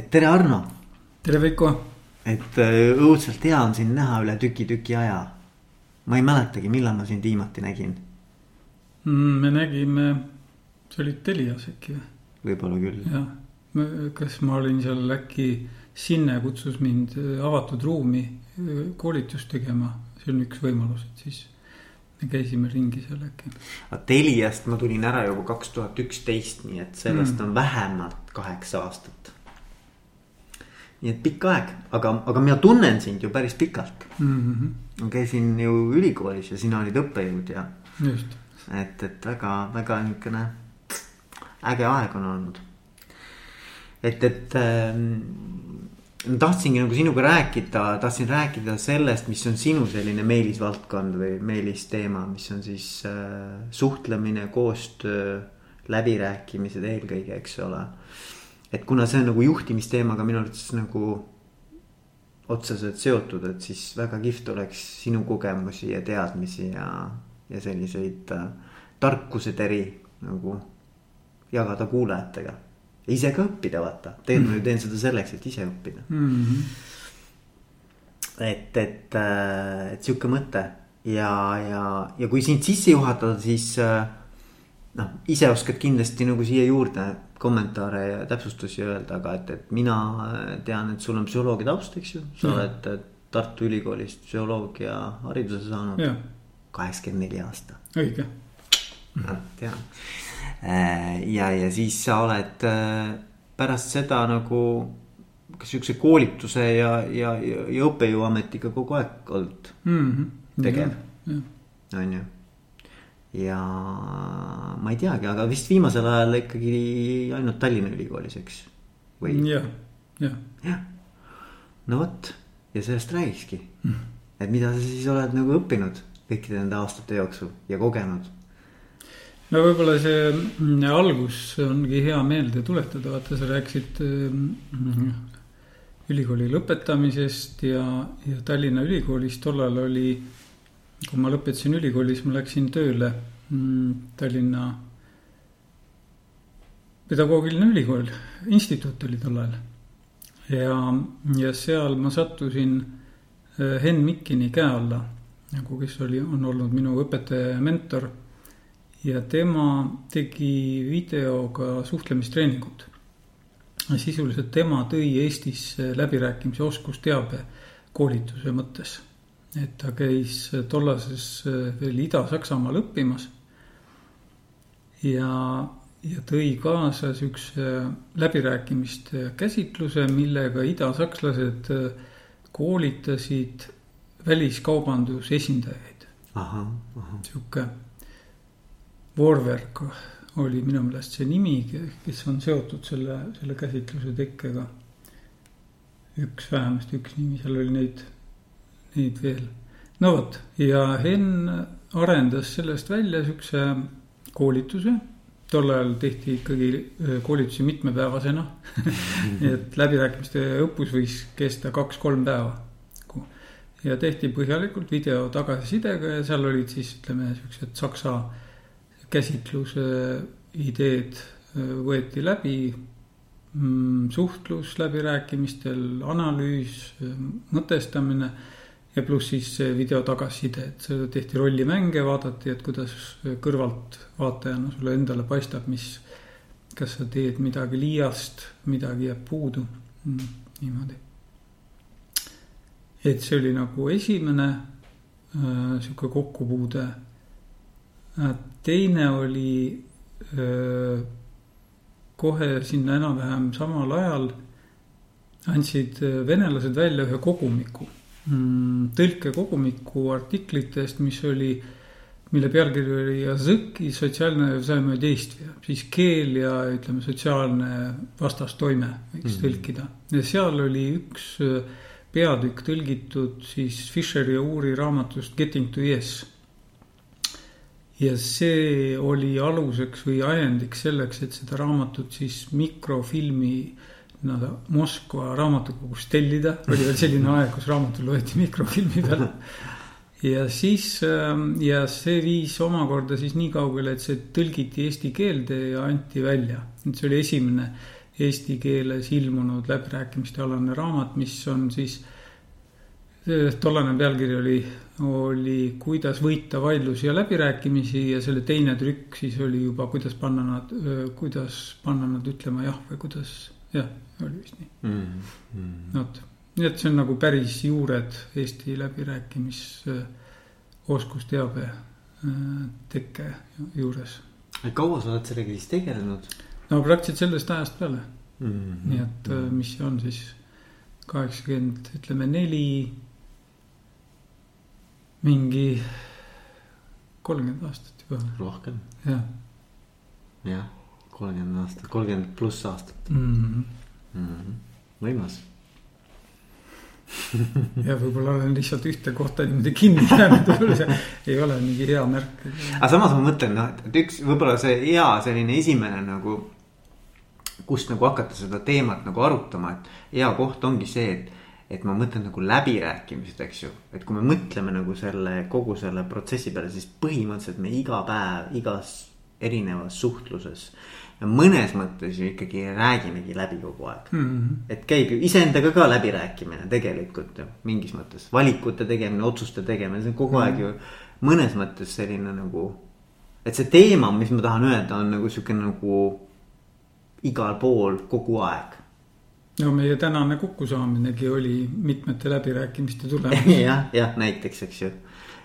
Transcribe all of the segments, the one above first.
et tere, Arno. tere, Veiko. et äh, õudselt hea on sind näha üle tüki-tüki aja. ma ei mäletagi, millal ma sind viimati nägin. Mm, me nägime, sa olid Telias äkki või? võib-olla küll. jah, kas ma olin seal äkki, Sinne kutsus mind äh, avatud ruumi äh, koolitust tegema, see on üks võimalus, et siis me käisime ringi seal äkki. Teliast ma tulin ära juba kaks tuhat üksteist, nii et sellest mm. on vähemalt kaheksa aastat nii et pikk aeg, aga, aga mina tunnen sind ju päris pikalt mm. -hmm. ma käisin ju ülikoolis ja sina olid õppejõud ja. just. et, et väga, väga niukene äge aeg on olnud. et, et äh, tahtsingi nagu sinuga rääkida, tahtsin rääkida sellest, mis on sinu selline meelisvaldkond või meelisteema, mis on siis äh, suhtlemine, koostöö, läbirääkimised eelkõige, eks ole et kuna see on nagu juhtimisteemaga minu arvates nagu otseselt seotud, et siis väga kihvt oleks sinu kogemusi ja teadmisi ja, ja selliseid äh, tarkuseteri nagu jagada kuulajatega. ja ise ka õppida, vaata, tegelikult ma ju teen seda selleks, et ise õppida mm. -hmm. et, et, äh, et sihuke mõte ja, ja, ja kui sind sisse juhatada, siis äh, noh, ise oskad kindlasti nagu siia juurde kommentaare ja täpsustusi öelda, aga et, et mina tean, et sul on psühholoogi taust, eks ju, sa ja. oled Tartu Ülikoolist psühholoogia hariduse saanud. kaheksakümmend neli aasta. õige. tean. Äh, ja, ja siis sa oled äh, pärast seda nagu kas sihukese koolituse ja, ja, ja, ja õppejõuametiga kogu aeg olnud mm -hmm. tegev, on ju ja ma ei teagi, aga vist viimasel ajal ikkagi ainult Tallinna Ülikoolis, eks? jah, jah. jah, no vot ja sellest räägikski mm.. et mida sa siis oled nagu õppinud kõikide nende aastate jooksul ja kogenud? no võib-olla see mm, algus ongi hea meelde tuletada, vaata sa rääkisid mm, ülikooli lõpetamisest ja, ja Tallinna Ülikoolis tollal oli kui ma lõpetasin ülikooli, siis ma läksin tööle mm, Tallinna pedagoogiline ülikool, instituut oli tol ajal. ja, ja seal ma sattusin äh, Henn Mikkini käe alla, nagu kes oli, on olnud minu õpetaja ja mentor. ja tema tegi videoga suhtlemistreeningut. sisuliselt tema tõi Eestisse läbirääkimise oskusteabe koolituse mõttes et ta käis tollases eh, veel Ida-Saksamaal õppimas. ja, ja tõi kaasa siukse läbirääkimiste käsitluse, millega idasakslased eh, koolitasid väliskaubandusesindajaid. sihuke Warwerk oli minu meelest see nimi, kes on seotud selle, selle käsitluse tekkega. üks, vähemasti üks nimi, seal oli neid neid veel. no vot ja Henn arendas sellest välja siukse koolituse. tol ajal tehti ikkagi äh, koolitusi mitmepäevasena et läbirääkimiste õppus võis kesta kaks-kolm päeva. ja tehti põhjalikult video tagasisidega ja seal olid siis ütleme siuksed saksa käsitluse ideed äh, võeti läbi mm, suhtlus läbirääkimistel, analüüs, äh, mõtestamine ja pluss siis video tagasiside, et tehti rollimänge, vaadati, et kuidas kõrvaltvaatajana sulle endale paistab, mis. kas sa teed midagi liiast, midagi jääb puudu, mm, niimoodi. et see oli nagu esimene äh, sihuke kokkupuude äh,. teine oli äh, kohe sinna enam-vähem samal ajal andsid äh, venelased välja ühe kogumiku tõlkekogumiku artiklitest, mis oli, mille pealkiri oli Yazõki sotsiaalne взаимодействие, siis keel ja ütleme, sotsiaalne vastastoime võiks mm -hmm. tõlkida. ja seal oli üks äh, peatükk tõlgitud siis Fischeri ja Uuri raamatust Getting to Yes. ja see oli aluseks või ajendiks selleks, et seda raamatut siis mikrofilmi äh, nii-öelda Moskva raamatukogust tellida, oli veel selline aeg, kus raamatud loeti mikrofilmi peal. ja siis ähm, ja see viis omakorda siis nii kaugele, et see tõlgiti eesti keelde ja anti välja, see oli esimene eesti keeles ilmunud läbirääkimiste alane raamat, mis on siis tollane pealkiri oli, oli Kuidas võita vaidlusi ja läbirääkimisi ja selle teine trükk siis oli juba, kuidas panna nad, kuidas panna nad ütlema jah või kuidas, jah, oli vist nii mm. -hmm. vot, nii et see on nagu päris juured Eesti läbirääkimis oskusteabe tekke juures. kaua sa oled sellega siis tegelenud? no praktiliselt sellest ajast peale mm. -hmm. nii et mis see on siis kaheksakümmend, ütleme neli mingi kolmkümmend aastat juba. rohkem. jah. jah, kolmkümmend aastat, kolmkümmend pluss aastat mm. -hmm. Mm -hmm. võimas ja võib-olla olen lihtsalt ühte kohta niimoodi kinni jäänud, võib-olla see ei ole mingi hea märk. aga samas ma mõtlen noh, et üks võib-olla see hea selline esimene nagu. kust nagu hakata seda teemat nagu arutama, et hea koht ongi see, et et ma mõtlen nagu läbirääkimised, eks ju, et kui me mõtleme nagu selle kogu selle protsessi peale, siis põhimõtteliselt me iga päev igas erinevas suhtluses. Mõnes mõttes ju ikkagi räägimegi läbi kogu aeg mm. -hmm. et käib ju iseendaga ka läbirääkimine tegelikult ju mingis mõttes, valikute tegemine, otsuste tegemine, see on kogu mm -hmm. aeg ju mõnes mõttes selline nagu. et see teema, mis ma tahan öelda, on nagu sihuke nagu igal pool kogu aeg no meie tänane kokkusaaminegi oli mitmete läbirääkimiste tulemus jah, jah, näiteks, eks ju.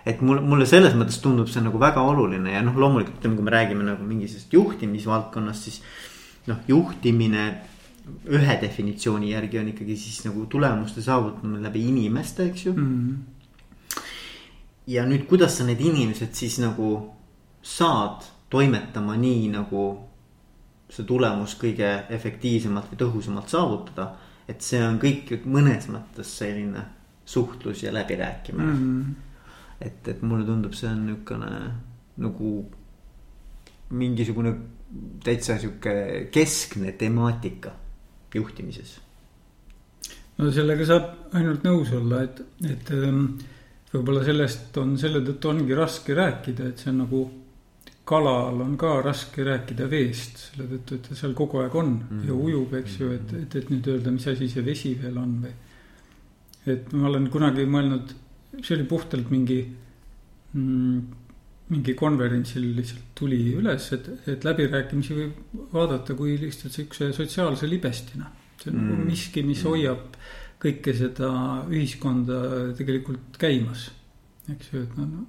Et mul, mulle selles mõttes tundub see nagu väga oluline ja noh, loomulikult ütleme, kui me räägime nagu mingisugusest juhtimisvaldkonnast, siis. noh, juhtimine ühe definitsiooni järgi on ikkagi siis nagu tulemuste saavutamine läbi inimeste, eks ju mm. -hmm. ja nüüd, kuidas sa need inimesed siis nagu saad toimetama nii nagu see tulemus kõige efektiivsemalt või tõhusamalt saavutada. et see on kõik mõnes mõttes selline suhtlus ja läbirääkimine mm. -hmm. Et, et mulle tundub, see on niisugune nagu mingisugune täitsa sihuke keskne temaatika juhtimises. no sellega saab ainult nõus olla, et, et ähm, võib-olla sellest on selle tõttu ongi raske rääkida, et see on nagu kalal on ka raske rääkida veest, selle tõttu, et ta seal kogu aeg on mm -hmm. ja ujub, eks ju, et, et, et nüüd öelda, mis asi see vesi veel on või. et ma olen kunagi mõelnud, see oli puhtalt mingi mm,, mingi konverentsil lihtsalt tuli üles, et, et läbirääkimisi võib vaadata kui lihtsalt siukse sotsiaalse libestina. see on mm -hmm. miski, mis hoiab kõike seda ühiskonda tegelikult käimas, eks ju, et noh no,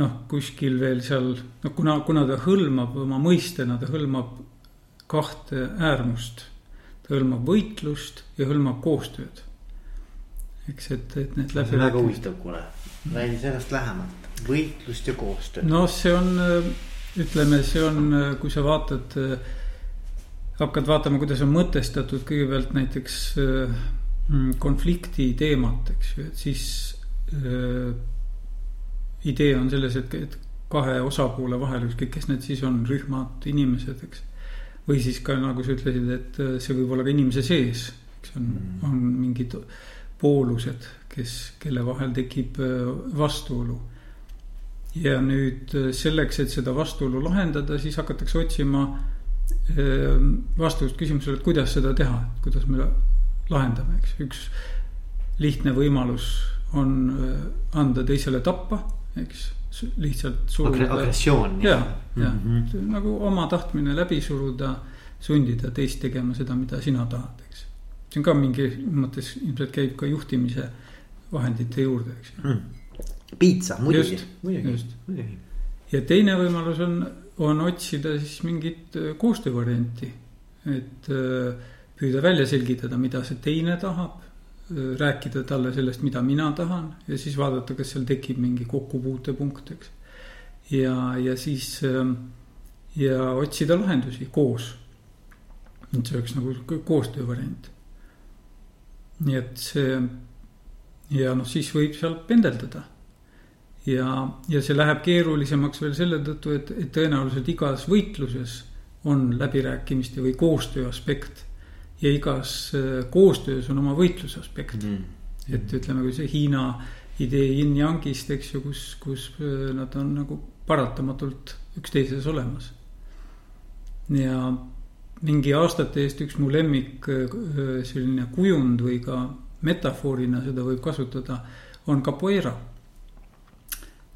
noh, kuskil veel seal, no kuna, kuna ta hõlmab oma mõistena, ta hõlmab kahte äärmust. ta hõlmab võitlust ja hõlmab koostööd. Eks, et, et need läbi. väga huvitav, kuule, räägi sellest lähemalt, võitlust ja koostööd. noh, see on, ütleme, see on, kui sa vaatad, hakkad vaatama, kuidas on mõtestatud kõigepealt näiteks konflikti teemat, eks ju, et siis idee on selles, et, et kahe osapoole vahel, ükskõik kes need siis on, rühmad, inimesed, eks. või siis ka nagu sa ütlesid, et äh, see võib olla ka inimese sees, eks on mm., on mingid poolused, kes, kelle vahel tekib äh, vastuolu. ja nüüd äh, selleks, et seda vastuolu lahendada, siis hakatakse otsima vastust küsimusele, et kuidas seda teha, kuidas me lahendame, eks, üks lihtne võimalus on anda teisele tappa eks lihtsalt suruda. agressioon. ja, ja mm -hmm. nagu oma tahtmine läbi suruda, sundida teist tegema seda, mida sina tahad, eks. See on ka mingi mõttes ilmselt käib ka juhtimise vahendite juurde, eks mm.. piitsa, muidugi, muidugi, muidugi. ja teine võimalus on, on otsida siis mingit äh, koostöövarianti, et äh, püüda välja selgitada, mida see teine tahab rääkida talle sellest, mida mina tahan ja siis vaadata, kas seal tekib mingi kokkupuutepunkt, eks. ja, ja siis ähm, ja otsida lahendusi koos. et see oleks nagu koostöö variant. Nii et see ja noh, siis võib seal pendeldada. ja, ja see läheb keerulisemaks veel selle tõttu, et, et tõenäoliselt igas võitluses on läbirääkimiste või koostöö aspekt ja igas äh, koostöös on oma võitluse aspekt mm. -hmm. et ütleme, kui see Hiina idee yin-yangist, eks ju, kus, kus äh, nad on nagu paratamatult üksteises olemas. ja, mingi aastate eest üks mu lemmik öö, selline kujund või ka metafoorina seda võib kasutada, on capoeira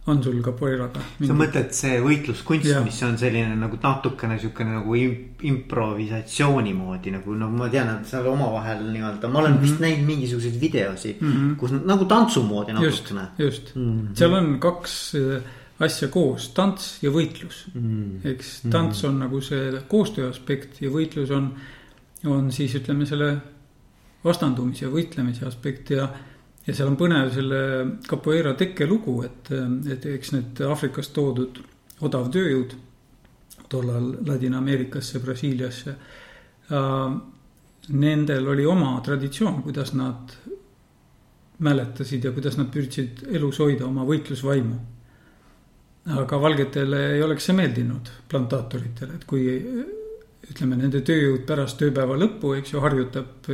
on sul capoeiraga? sa mõtled see võitluskunst, mis on selline nagu natukene siukene nagu im- improvisatsiooni moodi nagu no ma tean, et seal omavahel nii-öelda, ma olen mm -hmm. vist näinud mingisuguseid videosid mm, -hmm. kus nagu tantsu moodi Mhm. just natukene,. just Mm -hmm. seal on kaks äh, asja koos, tants ja võitlus mm. eks tants on nagu see koostöö aspekt ja võitlus on, on siis ütleme selle vastandumise ja võitlemise aspekt ja. ja seal on põnev selle capoeira tekkelugu, et, et eks need Aafrikast toodud odav tööjõud tollal Ladina-Ameerikasse, Brasiiliasse äh, Nendel oli oma traditsioon, kuidas nad mäletasid ja kuidas nad püüdsid elus hoida oma võitlusvaimu aga valgetele ei oleks see meeldinud, plantaatoritele, et kui ütleme, nende tööjõud pärast tööpäeva lõppu, eks ju, harjutab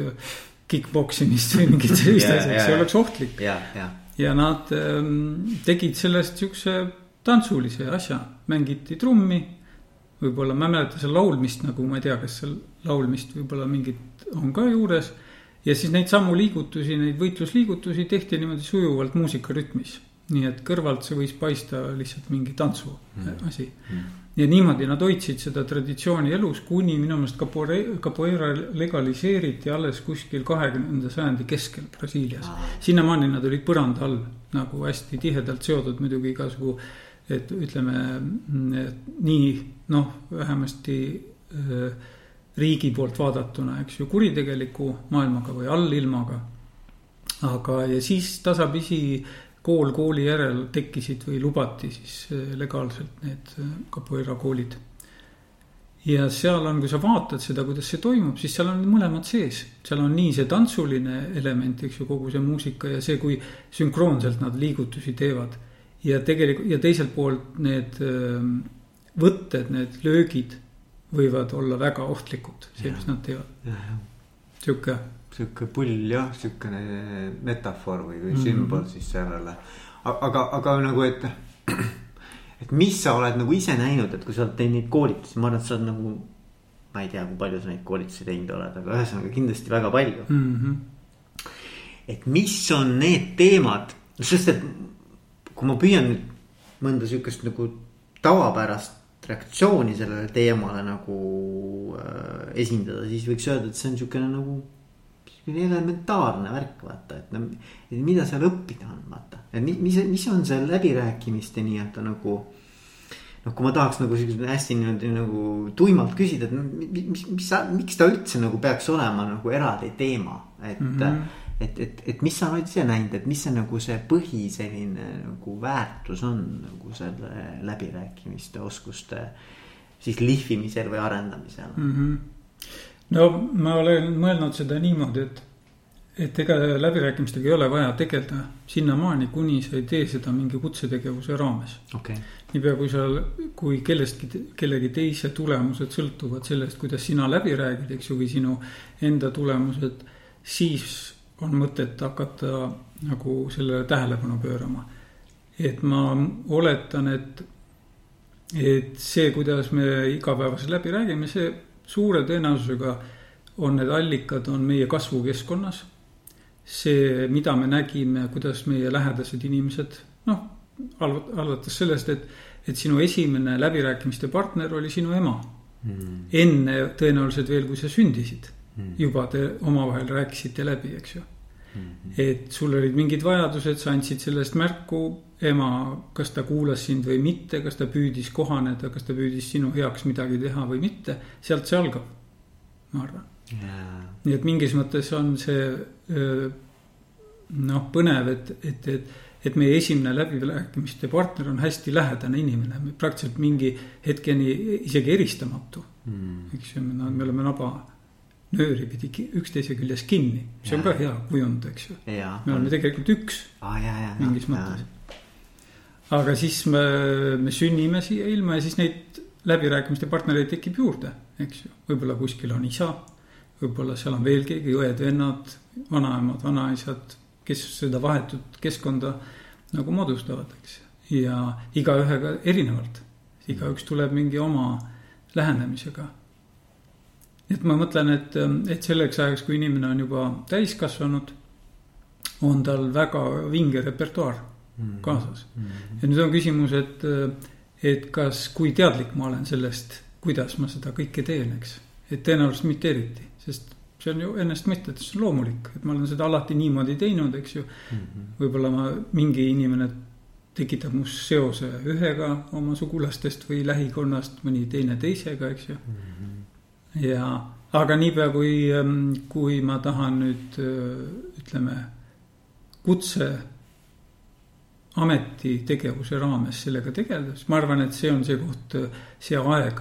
kick-poks imist või mingit sellist asja, eks see oleks ohtlik. ja, ja ja nad ähm, tegid sellest siukse tantsulise asja, mängiti trummi. võib-olla ma ei mäleta seal laulmist nagu ma ei tea, kas seal laulmist võib-olla mingit on ka juures. ja siis neid samu liigutusi, neid võitlusliigutusi tehti niimoodi sujuvalt muusika nii et kõrvalt see võis paista lihtsalt mingi tantsu mm. asi mm. ja niimoodi nad hoidsid seda traditsiooni elus, kuni minu meelest capoeira, capoeira legaliseeriti alles kuskil kahekümnenda sajandi keskel Brasiilias. sinnamaani nad olid põranda all nagu hästi tihedalt seotud muidugi igasugu, et ütleme et nii noh, vähemasti äh, riigi poolt vaadatuna, eks ju, kuritegeliku maailmaga või allilmaga. aga, ja siis tasapisi kool kooli järel tekkisid või lubati siis eh, legaalselt need eh, capoeira koolid. ja seal on, kui sa vaatad seda, kuidas see toimub, siis seal on mõlemad sees. seal on nii see tantsuline element, eks ju, kogu see muusika ja see, kui sünkroonselt nad liigutusi teevad. ja tegelikult ja teiselt poolt need eh, võtted, need löögid võivad olla väga ohtlikud, see, mis nad teevad. sihuke sihuke pull jah, siukene metafoor või, või Mhm. sümbol siis sellele. aga, aga nagu, et, et mis sa oled nagu ise näinud, et kui sa oled teinud neid koolitusi, ma arvan, et sa oled nagu. ma ei tea, kui palju sa neid koolitusi teinud oled, aga ühesõnaga kindlasti väga palju mm. -hmm. et mis on need teemad, sest et kui ma püüan nüüd mõnda sihukest nagu tavapärast reaktsiooni sellele teemale nagu äh, esindada, siis võiks öelda, et see on sihukene nagu. Selline elementaarne värk, vaata, et no mida seal õppida on, vaata, et mis, mis, on see läbirääkimiste nii-öelda nagu noh, kui ma tahaks nagu siukse hästi niimoodi nagu tuimalt küsida, et mis, mis, mis sa, miks ta üldse nagu peaks olema nagu eraldi teema, et mm. -hmm. et, et, et mis sa oled ise näinud, et mis see nagu see põhi selline nagu väärtus on nagu selle läbirääkimiste oskuste siis lihvimisel või arendamisel mm. -hmm. No ma olen mõelnud seda niimoodi, et, et ega läbirääkimistega ei ole vaja tegeleda sinnamaani, kuni sa ei tee seda mingi kutsetegevuse raames. okay. niipea kui sa, kui kellestki, kellegi teise tulemused sõltuvad sellest, kuidas sina läbi räägid, eks ju, või sinu enda tulemused, siis on mõtet hakata nagu sellele tähelepanu pöörama. et ma oletan, et, et see, kuidas me igapäevaselt läbi räägime, see suure tõenäosusega on need allikad, on meie kasvukeskkonnas. see, mida me nägime, kuidas meie lähedased inimesed, noh, alates sellest, et, et sinu esimene läbirääkimiste partner oli sinu ema mm. enne tõenäoliselt veel, kui sa sündisid Mm. juba te omavahel rääkisite läbi, eks ju. Mm. et sul olid mingid vajadused, sa andsid sellest märku, ema, kas ta kuulas sind või mitte, kas ta püüdis kohaneda, kas ta püüdis sinu heaks midagi teha või mitte, sealt see algab, ma arvan yeah.. nii et mingis mõttes on see noh, põnev, et, et, et, et meie esimene läbirääkimiste partner on hästi lähedane inimene, praktiliselt mingi hetkeni isegi eristamatu Mm. eks ju, me oleme naba nööri pidi üksteise küljes kinni, see on ka hea kujund, eks ju. me oleme tegelikult üks ah, ja, ja, mingis mõttes. aga siis me, me sünnime siia ilma ja siis neid läbirääkimiste partnereid tekib juurde, eks ju. võib-olla kuskil on isa, võib-olla seal on veel keegi, õed-vennad, vanaemad, vanaisad, kes seda vahetut keskkonda nagu moodustavad, eks. ja igaühega erinevalt, igaüks tuleb mingi oma lähenemisega. Et ma mõtlen, et, et selleks ajaks, kui inimene on juba täiskasvanud, on tal väga vinge repertuaar mm. kaasas mm. -hmm. ja nüüd on küsimus, et, et kas, kui teadlik ma olen sellest, kuidas ma seda kõike teen, eks. et tõenäoliselt mitte eriti, sest see on ju ennastmõistetavasti loomulik, et ma olen seda alati niimoodi teinud, eks ju mm -hmm.. võib-olla ma, mingi inimene tekitab must seose ühega oma sugulastest või lähikonnast, mõni teine teisega, eks ju mm. -hmm ja, aga niipea kui, ähm, kui ma tahan nüüd äh, ütleme, kutse ametitegevuse raames sellega tegeleda, siis ma arvan, et see on see koht, see aeg,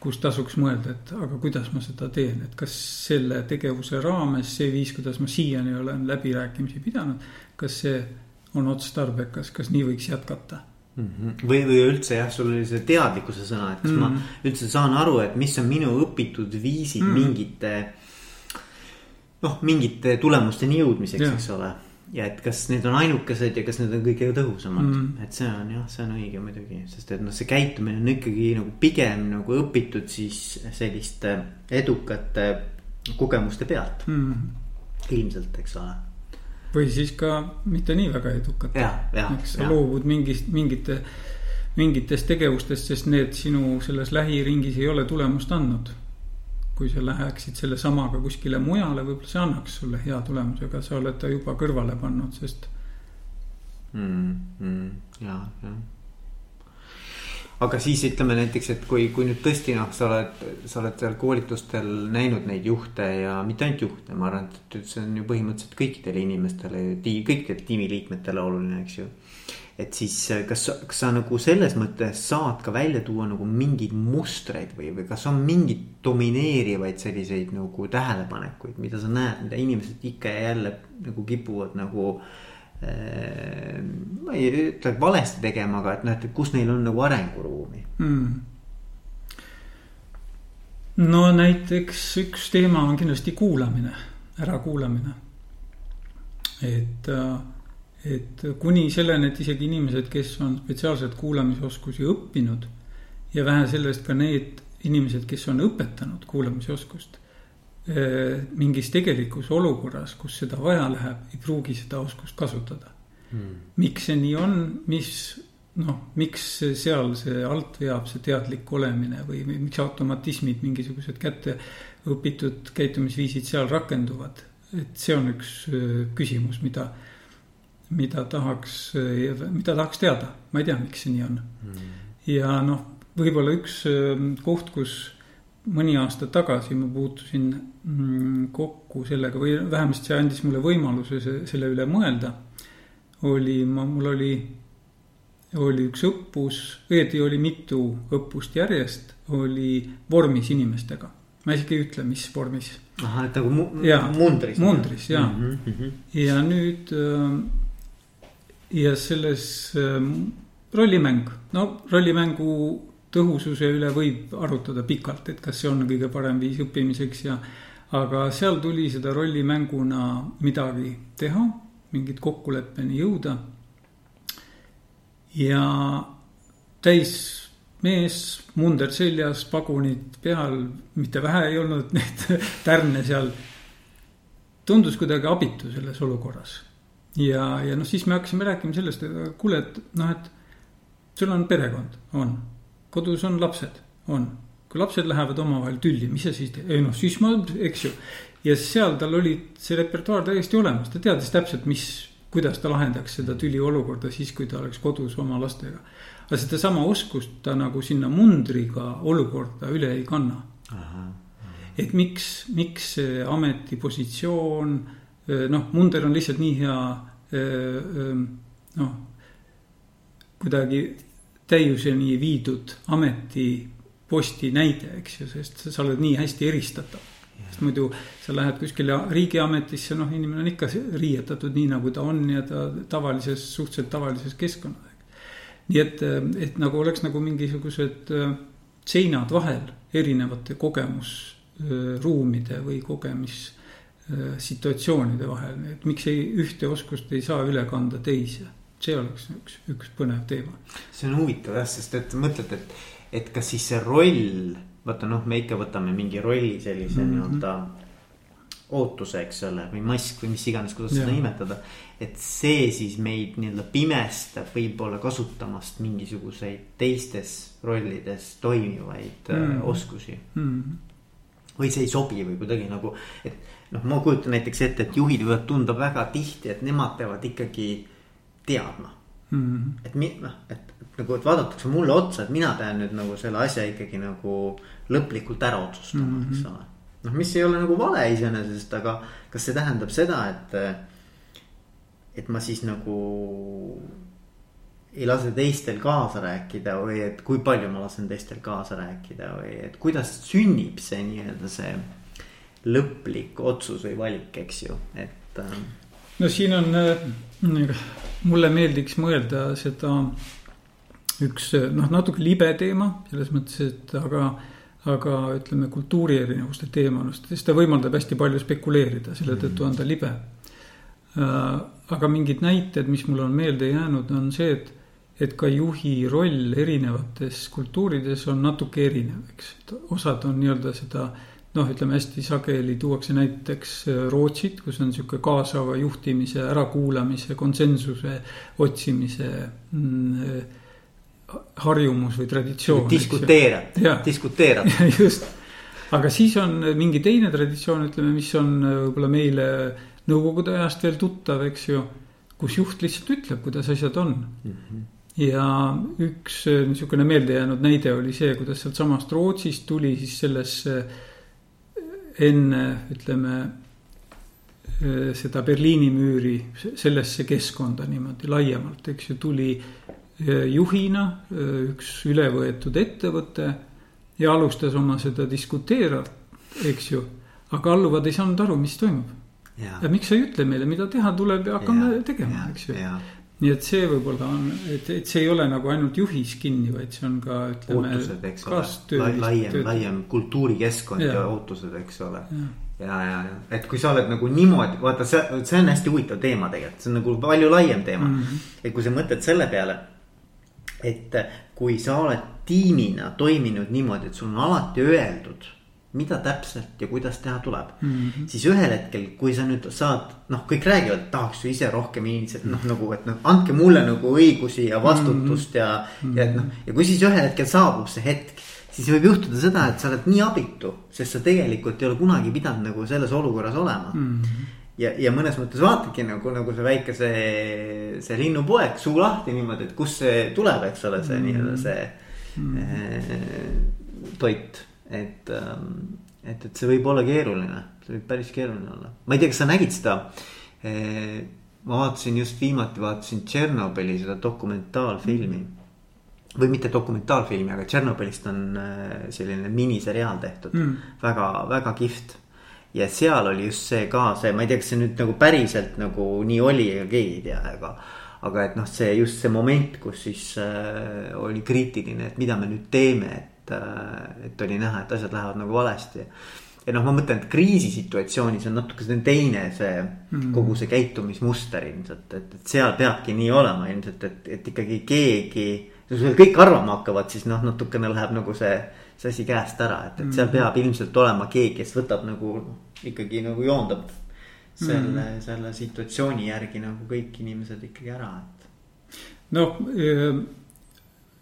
kus tasuks mõelda, et aga kuidas ma seda teen, et kas selle tegevuse raames see viis, kuidas ma siiani olen läbirääkimisi pidanud, kas see on otstarbekas, kas nii võiks jätkata mm. -hmm. või, või üldse jah, sul oli see teadlikkuse sõna, et kas mm -hmm. ma üldse saan aru, et mis on minu õpitud viisid mm -hmm. mingite. noh, mingite tulemusteni jõudmiseks, eks ole. ja et kas need on ainukesed ja kas need on kõige tõhusamad mm, -hmm. et see on jah, see on õige muidugi, sest et noh, see käitumine on ikkagi nagu pigem nagu õpitud siis selliste edukate kogemuste pealt mm. -hmm. ilmselt, eks ole või siis ka mitte nii väga edukad. eks sa ja. loobud mingist, mingite, mingitest tegevustest, sest need sinu selles lähiringis ei ole tulemust andnud. kui sa läheksid selle samaga kuskile mujale, võib-olla see annaks sulle hea tulemuse, aga sa oled ta juba kõrvale pannud, sest mm,. Mm, ja, jah aga siis ütleme näiteks, et kui, kui nüüd tõesti noh, sa oled, sa oled seal koolitustel näinud neid juhte ja mitte ainult juhte, ma arvan, et see on ju põhimõtteliselt kõikidele inimestele, kõikidele tiimiliikmetele oluline, eks ju. et siis kas, kas sa nagu selles mõttes saad ka välja tuua nagu mingeid mustreid või, või kas on mingeid domineerivaid selliseid nagu tähelepanekuid, mida sa näed, mida inimesed ikka ja jälle nagu kipuvad nagu äh, ma ei ütle valesti tegema, aga et noh, et kus neil on nagu arenguruumi mm.. no näiteks üks teema on kindlasti kuulamine, ärakuulamine. et, äh, et kuni selleni, et isegi inimesed, kes on spetsiaalselt kuulamisoskusi õppinud ja vähe sellest ka need inimesed, kes on õpetanud kuulamisoskust mingis tegelikus olukorras, kus seda vaja läheb, ei pruugi seda oskust kasutada. Hmm.. miks see nii on, mis noh, miks seal see alt veab see teadlik olemine või miks automatismid, mingisugused kätte õpitud käitumisviisid seal rakenduvad. et see on üks äh, küsimus, mida, mida tahaks, äh, mida tahaks teada, ma ei tea, miks see nii on. Hmm.. ja noh, võib-olla üks koht, kus mõni aasta tagasi ma puutusin mm, kokku sellega või vähemasti see andis mulle võimaluse selle üle mõelda. oli, ma, mul oli, oli üks õppus, õieti oli mitu õppust järjest, oli vormis inimestega. ma isegi ei ütle, mis vormis. ahah, et nagu mu ja, mundris. mundris ja mm, -hmm. ja nüüd äh, ja selles äh, rollimäng, no rollimängu tõhususe üle võib arutada pikalt, et kas see on kõige parem viis õppimiseks ja. aga seal tuli seda rollimänguna midagi teha, mingit kokkuleppeni jõuda. ja täis mees, munder seljas, pagunid peal, mitte vähe ei olnud neid tärne seal. tundus kuidagi abitu selles olukorras. ja, ja noh, siis me hakkasime rääkima sellest, et kuule, et noh, et sul on perekond, on kodus on lapsed, on. kui lapsed lähevad omavahel tülli, mis sa siis teed, ei noh, siis ma, eks ju. ja seal tal oli see repertuaar täiesti olemas, ta teadis täpselt, mis, kuidas ta lahendaks seda tüliolukorda siis, kui ta oleks kodus oma lastega. aga sedasama oskust ta nagu sinna mundriga olukorda üle ei kanna. et miks, miks see ametipositsioon, noh, munder on lihtsalt nii hea, noh kuidagi täiuseni viidud ametiposti näide, eks ju, sest sa oled nii hästi eristatav. sest muidu sa lähed kuskile riigiametisse, noh, inimene on ikka riietatud nii, nagu ta on ja ta tavalises, suhteliselt tavalises keskkonnas. nii et, et nagu oleks nagu mingisugused äh, seinad vahel erinevate kogemusruumide või kogemissituatsioonide vahel, et miks ei, ühte oskust ei saa üle kanda teise see oleks üks, üks põnev teema. see on huvitav jah, sest et mõtled, et, et kas siis see roll, vaata noh, me ikka võtame mingi rolli sellise mm -hmm. nii-öelda ootuse, eks ole, või mask või mis iganes, kuidas seda nimetada. et see siis meid nii-öelda pimestab võib-olla kasutamast mingisuguseid teistes rollides toimivaid mm -hmm. oskusi mm. -hmm. või see ei sobi või kuidagi nagu, et noh, ma kujutan näiteks ette, et juhid võivad tunda väga tihti, et nemad peavad ikkagi teadma mm. -hmm. et mi-, noh, et, nagu, et vaadatakse mulle otsa, et mina pean nüüd nagu selle asja ikkagi nagu lõplikult ära otsustama mm, -hmm. eks ole. noh, mis ei ole nagu vale iseenesest, aga kas see tähendab seda, et, et ma siis nagu ei lase teistel kaasa rääkida või et kui palju ma lasen teistel kaasa rääkida või et kuidas sünnib see nii-öelda see lõplik otsus või valik, eks ju, et. Ähm, no siin on, äh, mulle meeldiks mõelda seda üks noh, natuke libe teema selles mõttes, et aga, aga ütleme, kultuuri erinevuste teema, noh, sest ta võimaldab hästi palju spekuleerida, selle tõttu on ta libe. Äh, aga mingid näited, mis mulle on meelde jäänud, on see, et et ka juhi roll erinevates kultuurides on natuke erinev, eks, et osad on nii-öelda seda äh, noh, ütleme hästi sageli tuuakse näiteks äh, Rootsit, kus on sihuke kaasava juhtimise, ärakuulamise, konsensuse otsimise mm, äh, harjumus või traditsioon. diskuteerad, diskuteerad. just, aga siis on mingi teine traditsioon, ütleme, mis on äh, võib-olla meile nõukogude ajast veel tuttav, eks ju. kus juht lihtsalt ütleb, kuidas asjad on mm. -hmm ja üks niisugune meeldejäänud näide oli see, kuidas sealtsamast Rootsist tuli siis sellesse enne, ütleme äh, seda Berliini müüri sellesse keskkonda niimoodi laiemalt, eks ju, tuli äh, juhina äh, üks ülevõetud ettevõte ja alustas oma seda diskuteera, eks ju. aga alluvad ei saanud aru, mis toimub. ja miks sa ei ütle meile, mida teha tuleb ja hakkame ja, tegema, eks ju nii et see võib-olla on, et, et see ei ole nagu ainult juhis kinni, vaid see on ka ütleme. ootused, eks ole, laiem, laiem kultuurikeskkond ja. ja ootused, eks ole. ja, ja, ja, et kui sa oled nagu niimoodi, vaata, see, see on hästi huvitav teema tegelikult, see on nagu palju laiem teema mm. -hmm. et kui sa mõtled selle peale, et kui sa oled tiimina toiminud niimoodi, et sul on alati öeldud mida täpselt ja kuidas teha tuleb mm. -hmm. siis ühel hetkel, kui sa nüüd saad, noh, kõik räägivad, tahaks ju ise rohkem initsiat-, noh nagu, et noh, andke mulle nagu õigusi ja vastutust -hmm. ja mm. -hmm. ja et noh, ja kui siis ühel hetkel saabub see hetk. siis võib juhtuda seda, et sa oled nii abitu, sest sa tegelikult ei ole kunagi pidanud nagu selles olukorras olema mm. -hmm ja, ja mõnes mõttes vaatadki nagu, nagu see väike see, see linnupoeg, suu lahti niimoodi, et kust see tuleb, eks ole, see mm. nii-öelda see mm. äh, toit et, ähm, et, et see võib olla keeruline, see võib päris keeruline olla, ma ei tea, kas sa nägid seda. Eh, ma vaatasin just viimati vaatasin Tšernobõli seda dokumentaalfilmi. või mitte dokumentaalfilmi, aga Tšernobõlist on äh, selline miniseriaal tehtud mm., väga, väga kihvt ja seal oli just see ka see, ma ei tea, kas see nüüd nagu päriselt nagu nii oli, ega keegi ei tea, aga. aga et noh, see just see moment, kus siis äh, oli kriitiline, et mida me nüüd teeme, et et, äh, et oli näha, et asjad lähevad nagu valesti. ja noh, ma mõtlen, et kriisisituatsioonis on natuke selline teine see mm -hmm. kogu see käitumismuster ilmselt, et, et seal peabki nii olema ilmselt, et, et ikkagi keegi. kui sul kõik arvama hakkavad, siis noh, natukene läheb nagu see, see asi käest ära, et, et seal mhm. peab ilmselt olema keegi, kes võtab nagu ikkagi nagu joondab selle mm, -hmm. selle situatsiooni järgi nagu kõik inimesed ikkagi ära, et. noh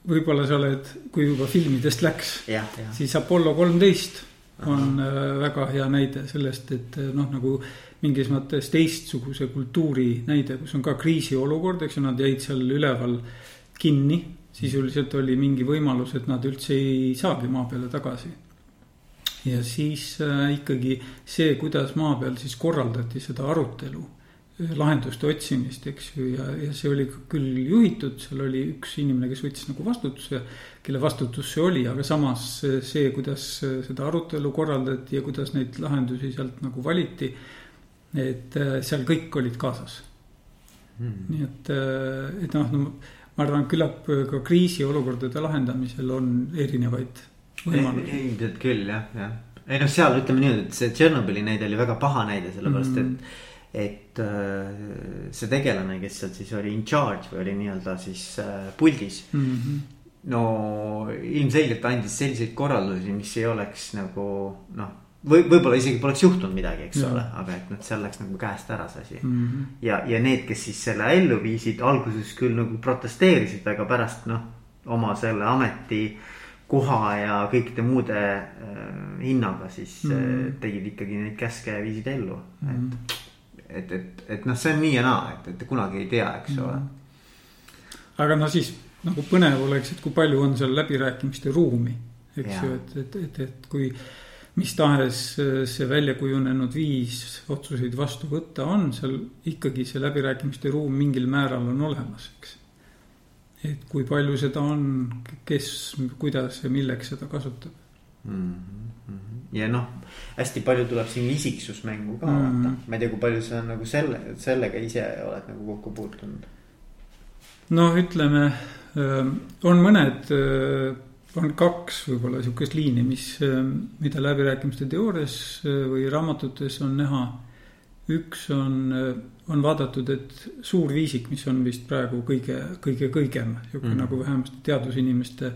võib-olla sa oled, kui juba filmidest läks, siis Apollo kolmteist on Aha. Äh, väga hea näide sellest, et äh, noh, nagu mingis mõttes teistsuguse kultuuri näide, kus on ka kriisiolukord, eks ju, nad jäid seal üleval kinni. sisuliselt oli mingi võimalus, et nad üldse ei saagi maa peale tagasi. ja siis äh, ikkagi see, kuidas maa peal siis korraldati seda arutelu lahenduste otsimist, eks ju, ja, ja see oli küll juhitud, seal oli üks inimene, kes võttis nagu vastutuse, kelle vastutus see oli, aga samas see, kuidas seda arutelu korraldati ja kuidas neid lahendusi sealt nagu valiti. et äh, seal kõik olid kaasas hmm.. nii et, äh, et noh no, ma arvan, küllap ka kriisiolukordade lahendamisel on erinevaid võimalusi. ilmselt küll jah, jah. ei noh, seal ütleme niimoodi, et see Tšernobõli näide oli väga paha näide, sellepärast mm. et et äh, see tegelane, kes seal siis oli in charge või oli nii-öelda siis äh, puldis mm. -hmm. no ilmselgelt andis selliseid korraldusi, mis ei oleks nagu noh või võib-olla isegi poleks juhtunud midagi, eks ja. ole, aga et noh, seal läks nagu käest ära see asi mm. -hmm. ja, ja need, kes siis selle ellu viisid, alguses küll nagu protesteerisid, aga pärast noh, oma selle ameti koha ja kõikide muude äh, hinnaga siis mm -hmm. tegid ikkagi neid käske ja viisid ellu mm, -hmm. et. Et, et, et noh, see on nii ja naa, et, et kunagi ei tea, eks mm -hmm. ole. aga no siis nagu põnev oleks, et kui palju on seal läbirääkimiste ruumi, eks ju, et, et, et, et kui mis tahes äh, see välja kujunenud viis otsuseid vastu võtta on, seal ikkagi see läbirääkimiste ruum mingil määral on olemas, eks. et kui palju seda on, kes, kuidas ja milleks seda kasutab mm. -hmm. Ja noh, hästi palju tuleb siin isiksus mängu ka mm -hmm. vaata, ma ei tea, kui palju sa nagu selle, sellega ise oled nagu kokku puutunud. noh, ütleme, äh, on mõned äh, on kaks võib-olla sihukest liini, mis, mida läbirääkimiste teoorias äh, või raamatutes on näha. üks on, äh, on vaadatud, et suur viisik, mis on vist praegu kõige, kõige kõigem, sihuke mm. nagu vähemasti teadusinimeste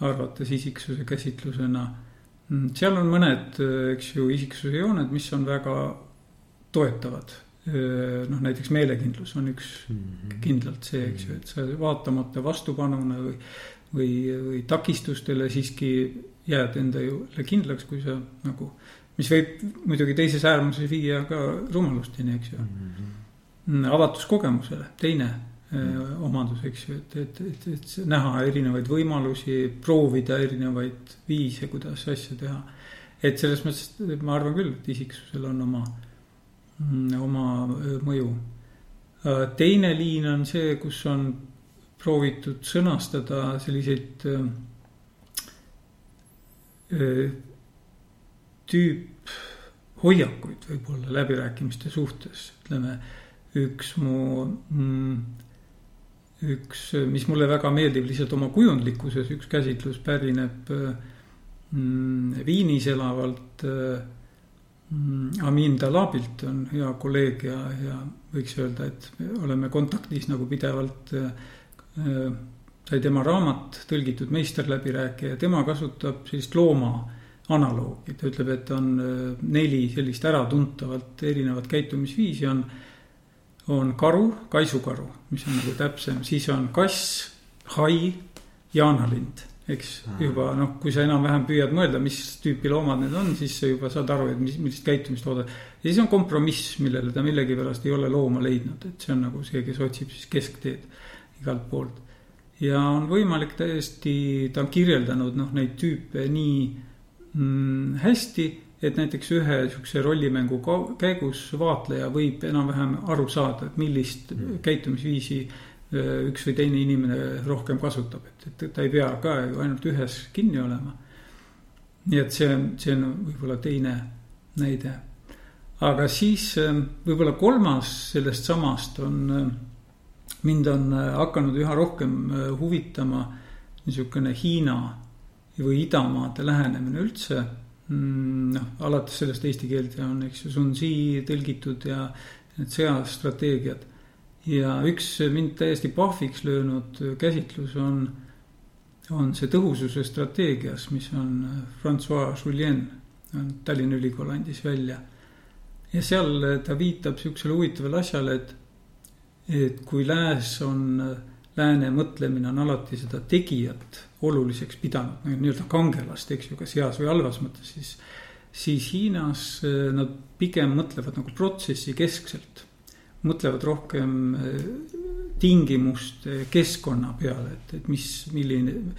arvates isiksuse käsitlusena. Mm, seal on mõned, äh, eks ju, isiksuse jooned, mis on väga toetavad noh, näiteks meelekindlus on üks mm -hmm. kindlalt see, eks ju, et sa vaatamata vastupanuna või või, või takistustele siiski jääd endale kindlaks, kui sa nagu, mis võib muidugi teises äärmuses viia ka rumalusteni, eks ju mm. -hmm. avatus kogemusele, teine mm -hmm. omadus, eks ju, et, et, et, et näha erinevaid võimalusi, proovida erinevaid viise, kuidas asja teha. et selles mõttes ma arvan küll, et isiksusel on oma, oma mõju. teine liin on see, kus on proovitud sõnastada selliseid äh, äh, tüüphoiakuid võib-olla läbirääkimiste suhtes, ütleme üks mu mm, üks, mis mulle väga meeldib lihtsalt oma kujundlikkuses, üks käsitlus pärineb mm, Viinis elavalt mm, Amin Dalabilt on hea kolleeg ja, ja võiks öelda, et me oleme kontaktis nagu pidevalt äh, sai tema raamat tõlgitud meisterläbirääkija, tema kasutab sellist looma analoogi, ta ütleb, et on äh, neli sellist äratuntavat erinevat käitumisviisi on. On karu, kaisukaru, mis on nagu täpsem, siis on kass, hai, jaanalind eks juba noh, kui sa enam-vähem püüad mõelda, mis tüüpi loomad need on, siis sa juba saad aru, et mis, millist käitumist oodata. ja siis on kompromiss, millele ta millegipärast ei ole looma leidnud, et see on nagu see, kes otsib siis keskteed igalt poolt. ja on võimalik täiesti, ta on kirjeldanud noh, neid tüüpe nii mm, hästi, et näiteks ühe sihukese rollimängu käigus vaatleja võib enam-vähem aru saada, et millist mm. käitumisviisi äh, üks või teine inimene rohkem kasutab, et, et ta ei pea ka ju ainult ühes kinni olema. nii et see on, see on võib-olla teine näide. aga siis äh, võib-olla kolmas sellest samast on äh, mind on äh, hakanud üha rohkem äh, huvitama niisugune Hiina või idamaade lähenemine üldse. Mm, noh, alates sellest eesti keelde on, eks ju, Sun Zi tõlgitud ja need sõjastrateegiad. ja üks mind täiesti pahviks löönud käsitlus on, on see tõhususe strateegias, mis on äh, Francois Julien, Tallinna Ülikool andis välja. ja seal ta viitab sihukesele huvitavale asjale, et et kui lääs on, lääne mõtlemine on alati seda tegijat oluliseks pidanud, nii-öelda kangelast, eks ju, kas heas või halvas mõttes, siis. siis Hiinas eh, nad pigem mõtlevad nagu protsessi keskselt. mõtlevad rohkem eh, tingimuste, keskkonna peale, et, et mis, milline.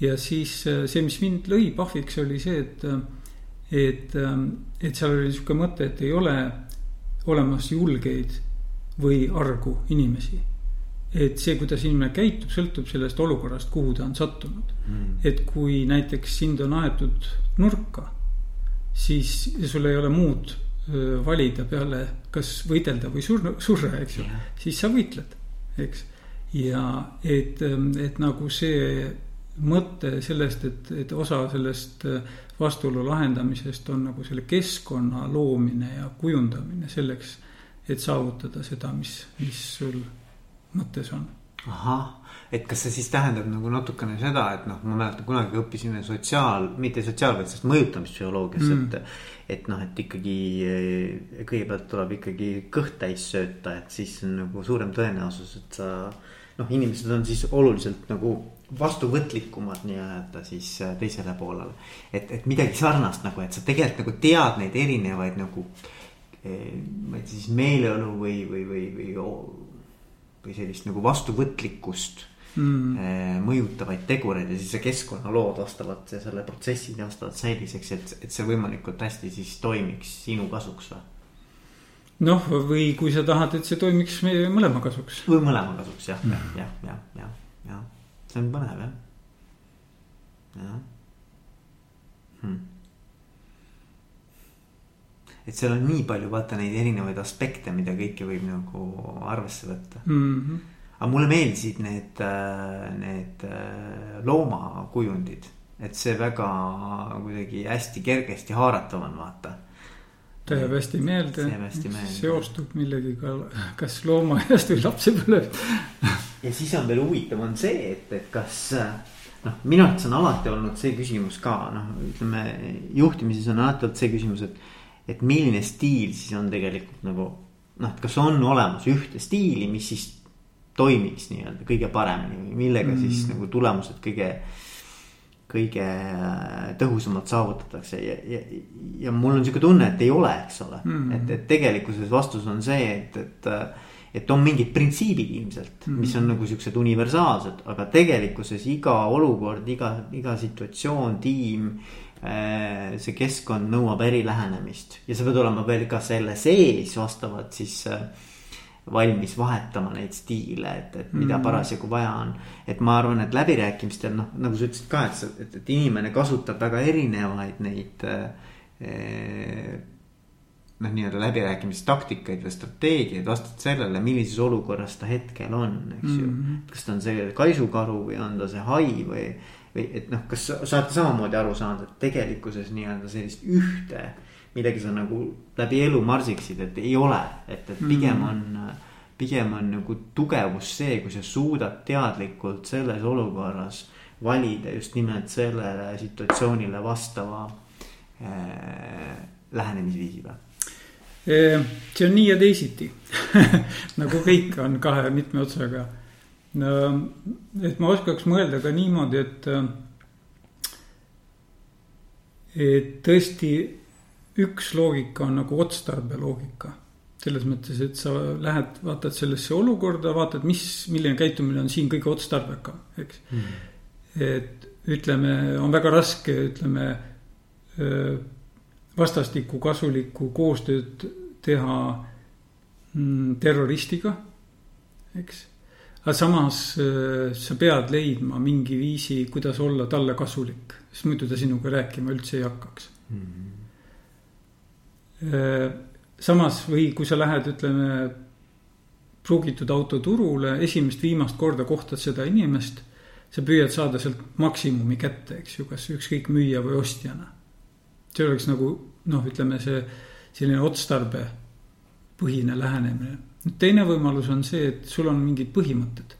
ja siis eh, see, mis mind lõi pahviks, oli see, et, et, et seal oli sihuke mõte, et ei ole olemas julgeid või argu inimesi. Et see, kuidas inimene käitub, sõltub sellest olukorrast, kuhu ta on sattunud mm.. et kui näiteks sind on aetud nurka, siis sul ei ole muud valida peale, kas võidelda või surra, surra, eks ju yeah., siis sa võitled, eks. ja et, et nagu see mõte sellest, et, et osa sellest vastuolu lahendamisest on nagu selle keskkonna loomine ja kujundamine selleks et saavutada seda, mis, mis sul mõttes on. ahah, et kas see siis tähendab nagu natukene seda, et noh, ma mäletan kunagi õppisime sotsiaal, mitte sotsiaal, vaid sellest mõjutamispsühholoogiast mm., et. et noh, et ikkagi eh, kõigepealt tuleb ikkagi kõht täis sööta, et siis on nagu suurem tõenäosus, et sa. noh, inimesed on siis oluliselt nagu vastuvõtlikumad nii-öelda siis eh, teisele poolele. et, et midagi sarnast nagu, et sa tegelikult nagu tead neid erinevaid nagu. Eh, ma ei tea siis meeleolu või, või, või, või või sellist nagu vastuvõtlikkust mm. Eh, mõjutavaid tegureid ja siis see keskkonnalood vastavalt selle protsessi vastavalt säiliseks, et, et see võimalikult hästi siis toimiks sinu kasuks või? noh, või kui sa tahad, et see toimiks meie mõlema kasuks. või mõlema kasuks jah mm., jah, jah, jah, jah, jah, see on põnev jah, jah hmm et seal on nii palju vaata neid erinevaid aspekte, mida kõike võib nagu arvesse võtta mm. -hmm. aga mulle meeldisid need, äh, need äh, loomakujundid, et see väga kuidagi hästi kergesti haaratav on, vaata ta jääb hästi meelde, meelde., seostub millegiga, kas loomaaiast või lapsepõlvest ja siis on veel huvitav on see, et, et kas noh, minu arvates on alati olnud see küsimus ka noh, ütleme juhtimises on alati olnud see küsimus, et et milline stiil siis on tegelikult nagu noh, et kas on olemas ühte stiili, mis siis toimiks nii-öelda kõige paremini või millega mm. siis nagu tulemused kõige, kõige äh, tõhusamalt saavutatakse ja, ja, ja mul on sihuke tunne, et ei ole, eks ole mm., et, et tegelikkuses vastus on see, et, et et on mingid printsiibid ilmselt, mis on nagu siuksed universaalsed, aga tegelikkuses iga olukord, iga, iga situatsioon, tiim Äh, see keskkond nõuab eri lähenemist ja sa pead olema veel ka selle sees vastavalt siis äh, valmis vahetama neid stiile, et, et mida mm. parasjagu vaja on. et ma arvan, et läbirääkimistel noh, nagu sa ütlesid ka, et, et, et inimene kasutab väga erinevaid neid eh, noh, nii-öelda läbirääkimistaktikaid või strateegiaid vastavalt sellele, millises olukorras ta hetkel on, eks mm -hmm. ju. kas ta on see kaisukaru või on ta see hai või või et noh, kas sa olete samamoodi aru saanud, et tegelikkuses nii-öelda sellist ühte, millega sa nagu läbi elu marsiksid, et ei ole, et, et pigem mm. on. pigem on nagu tugevus see, kui sa suudad teadlikult selles olukorras valida just nimelt sellele situatsioonile vastava äh, lähenemisviisi või? See on nii ja teisiti. Nagu kõik on kahe mitme otsaga. Et ma oskaks mõelda ka niimoodi, et, et tõesti üks loogika on nagu otstarbeloogika. selles mõttes, et sa lähed, vaatad sellesse olukorda, vaatad, mis, milline käitumine on siin kõige otstarbekam, eks. Mm.. et ütleme, on väga raske, ütleme vastastikku kasulikku koostööd teha mm, terroristiga, eks aga samas äh, sa pead leidma mingi viisi, kuidas olla talle kasulik, sest muidu ta sinuga rääkima üldse ei hakkaks mm. -hmm. samas või kui sa lähed, ütleme pruugitud auto turule, esimest viimast korda kohtad seda inimest. sa püüad saada sealt maksimumi kätte, eks ju, kas ükskõik müüja või ostjana. See oleks nagu noh, ütleme see selline otstarbepõhine lähenemine nüüd teine võimalus on see, et sul on mingid põhimõtted,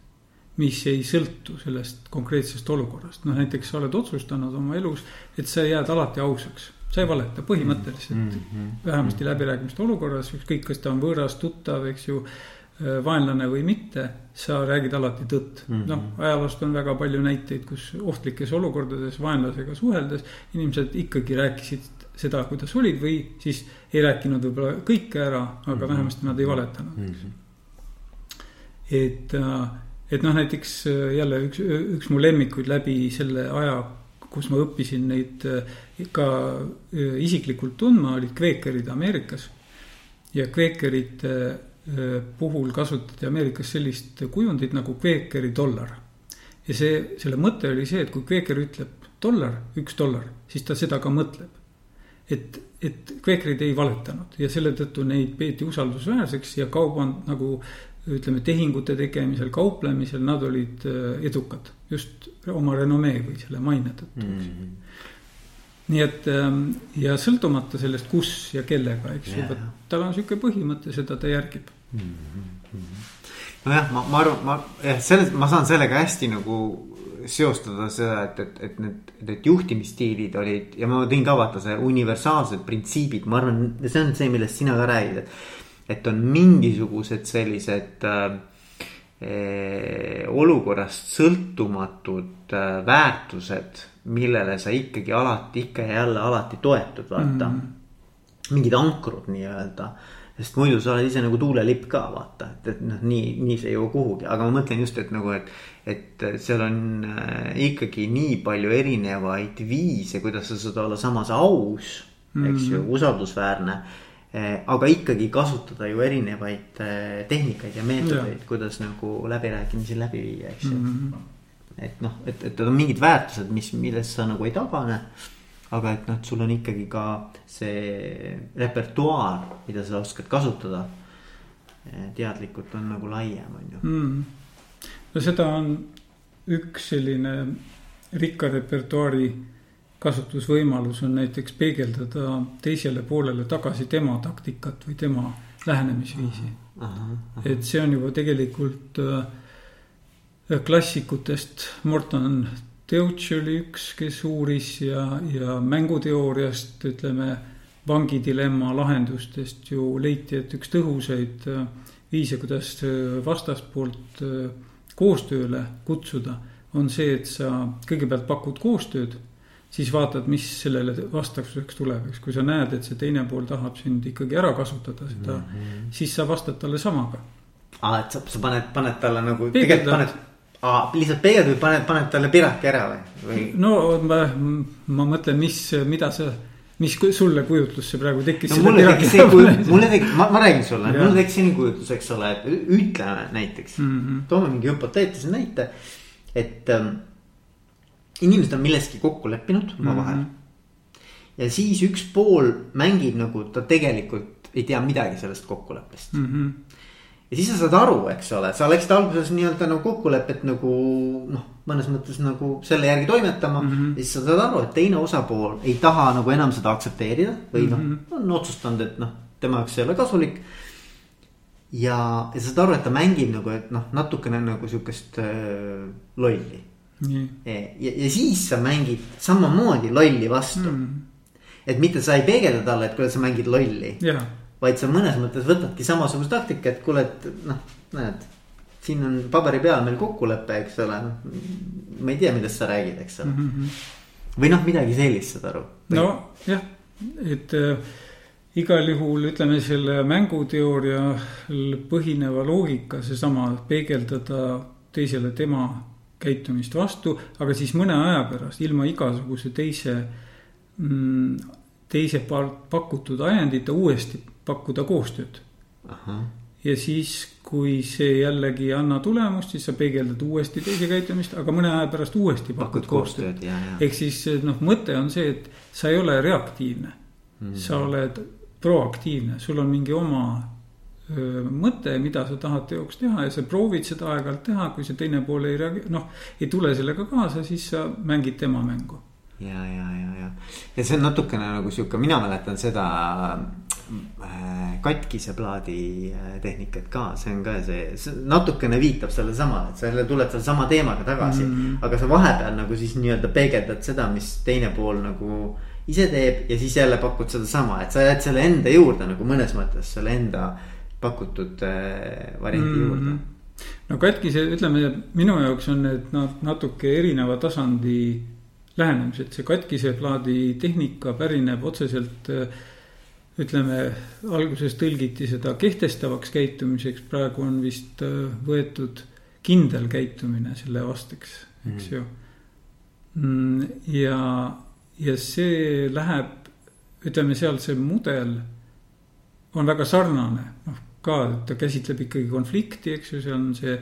mis ei sõltu sellest konkreetsest olukorrast, noh näiteks sa oled otsustanud oma elus, et sa jääd alati ausaks sa ei valeta põhimõtteliselt mm, -hmm. vähemasti läbirääkimiste olukorras, ükskõik, kas ta on võõras, tuttav, eks ju. Vaenlane või mitte, sa räägid alati tõtt mm -hmm.. noh, ajaloost on väga palju näiteid, kus ohtlikes olukordades vaenlasega suheldes inimesed ikkagi rääkisid seda, kuidas olid või siis ei rääkinud võib-olla kõike ära, aga mm -hmm. vähemasti nad ei valetanud mm. -hmm. et, äh, et noh, näiteks äh, jälle üks, üks mu lemmikuid läbi selle aja, kus ma õppisin neid äh, ka isiklikult tundma, olid kveekerid Ameerikas. ja kveekerite puhul kasutati Ameerikas sellist kujundit nagu kveekeri dollar. ja see, selle mõte oli see, et kui kveeker ütleb dollar, üks dollar, siis ta seda ka mõtleb et, et kveekrid ei valetanud ja selle tõttu neid peeti usaldusväärseks ja kauband nagu ütleme, tehingute tegemisel, kauplemisel, nad olid äh, edukad just oma renomee või selle maine tõttu mm. -hmm. Nii et ähm, ja sõltumata sellest, kus ja kellega, eks ju tal on sihuke põhimõte, seda ta järgib mm. -hmm. nojah, ma, ma arvan, ma jah, selles, ma saan sellega hästi nagu seostada seda, et, et, et need, need juhtimisstiilid olid ja ma tõin ka vaata see universaalsed printsiibid, ma arvan, see on see, millest sina ka räägid, et. et on mingisugused sellised äh, eh, olukorrast sõltumatud äh, väärtused, millele sa ikkagi alati, ikka ja jälle alati toetud, vaata mm. -hmm. mingid ankrud nii-öelda sest muidu sa oled ise nagu tuulelipp ka vaata, et, et noh, nii, nii see ei jõua kuhugi, aga ma mõtlen just, et nagu, et. et seal on äh, ikkagi nii palju erinevaid viise, kuidas sa saad olla samas aus, eks ju, mhm. usaldusväärne äh, aga ikkagi kasutada ju erinevaid äh, tehnikaid ja meetodeid, kuidas nagu läbirääkimisi läbi viia, eks ju mm. -hmm. Et noh, et, et on mingid väärtused, mis, millest sa nagu ei tagane aga et noh, et sul on ikkagi ka see repertuaar, mida sa oskad kasutada. teadlikult on nagu laiem, on ju mm.. no seda on üks selline rikka repertuaari kasutusvõimalus on näiteks peegeldada teisele poolele tagasi tema taktikat või tema lähenemisviisi. et see on juba tegelikult äh, klassikutest Morton Deutsch oli üks, kes uuris ja, ja mänguteooriast, ütleme, vangidilemma lahendustest ju leiti, et üks tõhusaid äh, viise, kuidas äh, vastaspoolt äh, koostööle kutsuda, on see, et sa kõigepealt pakud koostööd, siis vaatad, mis sellele vastuseks tuleb, eks, kui sa näed, et see teine pool tahab sind ikkagi ära kasutada, seda mm, -hmm. siis sa vastad talle samaga. aa, et sa, sa paned, paned talle nagu, tegelikult paned aa, lihtsalt peegeldad või paned, paned talle piraki ära või, või? no ma, ma mõtlen, mis, mida sa, mis sulle kujutlusse praegu tekkis no,. mulle tekkis see kujutlus, mulle tekkis, ma, ma räägin sulle, mulle tekkis selline kujutlus, eks ole, et ütleme näiteks mm, -hmm. toome mingi hüpoteetilise näite, et ähm, inimesed on milleski kokku leppinud omavahel mm. -hmm. ja siis üks pool mängib nagu ta tegelikult ei tea midagi sellest kokkuleppest mm. -hmm ja siis sa saad aru, eks ole, sa läksid alguses nii-öelda nagu kokkulepet nagu noh, mõnes mõttes nagu selle järgi toimetama mm. -hmm. ja siis sa saad aru, et teine osapool ei taha nagu enam seda aktsepteerida või noh mm -hmm., on otsustanud, et noh, tema jaoks ei ole kasulik. ja, ja sa saad aru, et ta mängib nagu, et noh, natukene nagu sihukest äh, lolli mm. -hmm. ja, ja siis sa mängid samamoodi lolli vastu mm. -hmm. et mitte sa ei peegelda talle, et kuule, sa mängid lolli yeah vaid sa mõnes mõttes võtadki samasuguse taktika, et kuule, et noh, näed. siin on paberi peal meil kokkulepe, eks ole, noh. ma ei tea, millest sa räägid, eks ole mm. -hmm. või noh, midagi sellist, saad aru. nojah, et äh, igal juhul ütleme selle mänguteoorial põhineva loogika, seesama peegeldada teisele tema käitumist vastu, aga siis mõne aja pärast ilma igasuguse teise mm, teise pakutud ajendita uuesti pakkuda koostööd. ja siis, kui see jällegi ei anna tulemust, siis sa peegeldad uuesti teise käitumist, aga mõne aja pärast uuesti pakud koostööd, koostööd.. ehk siis noh, mõte on see, et sa ei ole reaktiivne. Mm., sa oled proaktiivne, sul on mingi oma mõte, mida sa tahad teoks teha ja sa proovid seda aeg-ajalt teha, kui see teine pool ei reage-, noh, ei tule sellega kaasa, siis sa mängid tema mängu. Ja, ja, ja, ja, ja see on natukene nagu sihuke, mina mäletan seda katkise plaadi äh, tehnikat ka, see on ka see, see natukene viitab sellele samale, et sa jälle tuled sellesama teemaga tagasi mm. -hmm. aga sa vahepeal nagu siis nii-öelda peegeldad seda, mis teine pool nagu ise teeb ja siis jälle pakud sedasama, et sa jääd selle enda juurde nagu mõnes mõttes selle enda pakutud äh, variandi mm -hmm. juurde no katkise, ütleme minu jaoks on need noh, natuke erineva tasandi lähenemised, see katkise plaadi tehnika pärineb otseselt ütleme, alguses tõlgiti seda kehtestavaks käitumiseks, praegu on vist äh, võetud kindel käitumine selle vasteks, eks mm. ju. Mm, ja, ja see läheb, ütleme seal see mudel on väga sarnane, noh ka ta käsitleb ikkagi konflikti, eks ju, see on see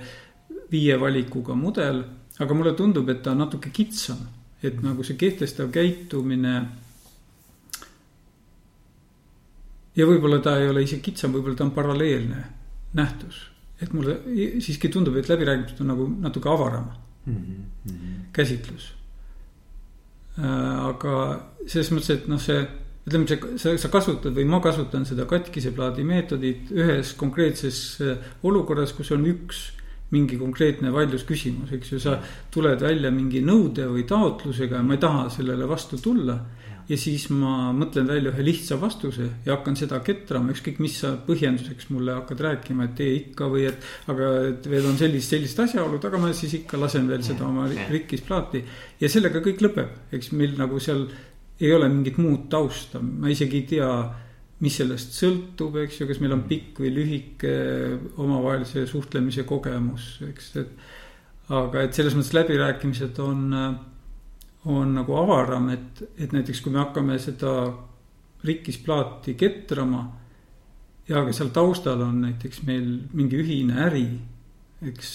viie valikuga mudel, aga mulle tundub, et ta on natuke kitsam et nagu see kehtestav käitumine. Ja võib-olla ta ei ole isegi kitsam, võib-olla ta on paralleelne nähtus. et mulle siiski tundub, et läbirääkimised on nagu natuke avaram mm -hmm. käsitlus. Äh, aga selles mõttes, et noh, see ütleme, see, sa, sa kasutad või ma kasutan seda katkise plaadi meetodit ühes konkreetses äh, olukorras, kus on üks mingi konkreetne vaidlusküsimus, eks ju, sa tuled välja mingi nõude või taotlusega ja ma ei taha sellele vastu tulla ja siis ma mõtlen välja ühe lihtsa vastuse ja hakkan seda ketrama, ükskõik mis sa põhjenduseks mulle hakkad rääkima, et tee ikka või et. aga et veel on sellist, sellist asjaolud, aga ma siis ikka lasen veel seda oma rikkis plaati. ja sellega kõik lõpeb, eks meil nagu seal ei ole mingit muud tausta, ma isegi ei tea mis sellest sõltub, eks ju, kas meil on pikk või lühike omavahelise suhtlemise kogemus, eks, et. aga et selles mõttes läbirääkimised on äh, on nagu avaram, et, et näiteks kui me hakkame seda rikkisplaati ketrama. ja aga seal taustal on näiteks meil mingi ühine äri, eks.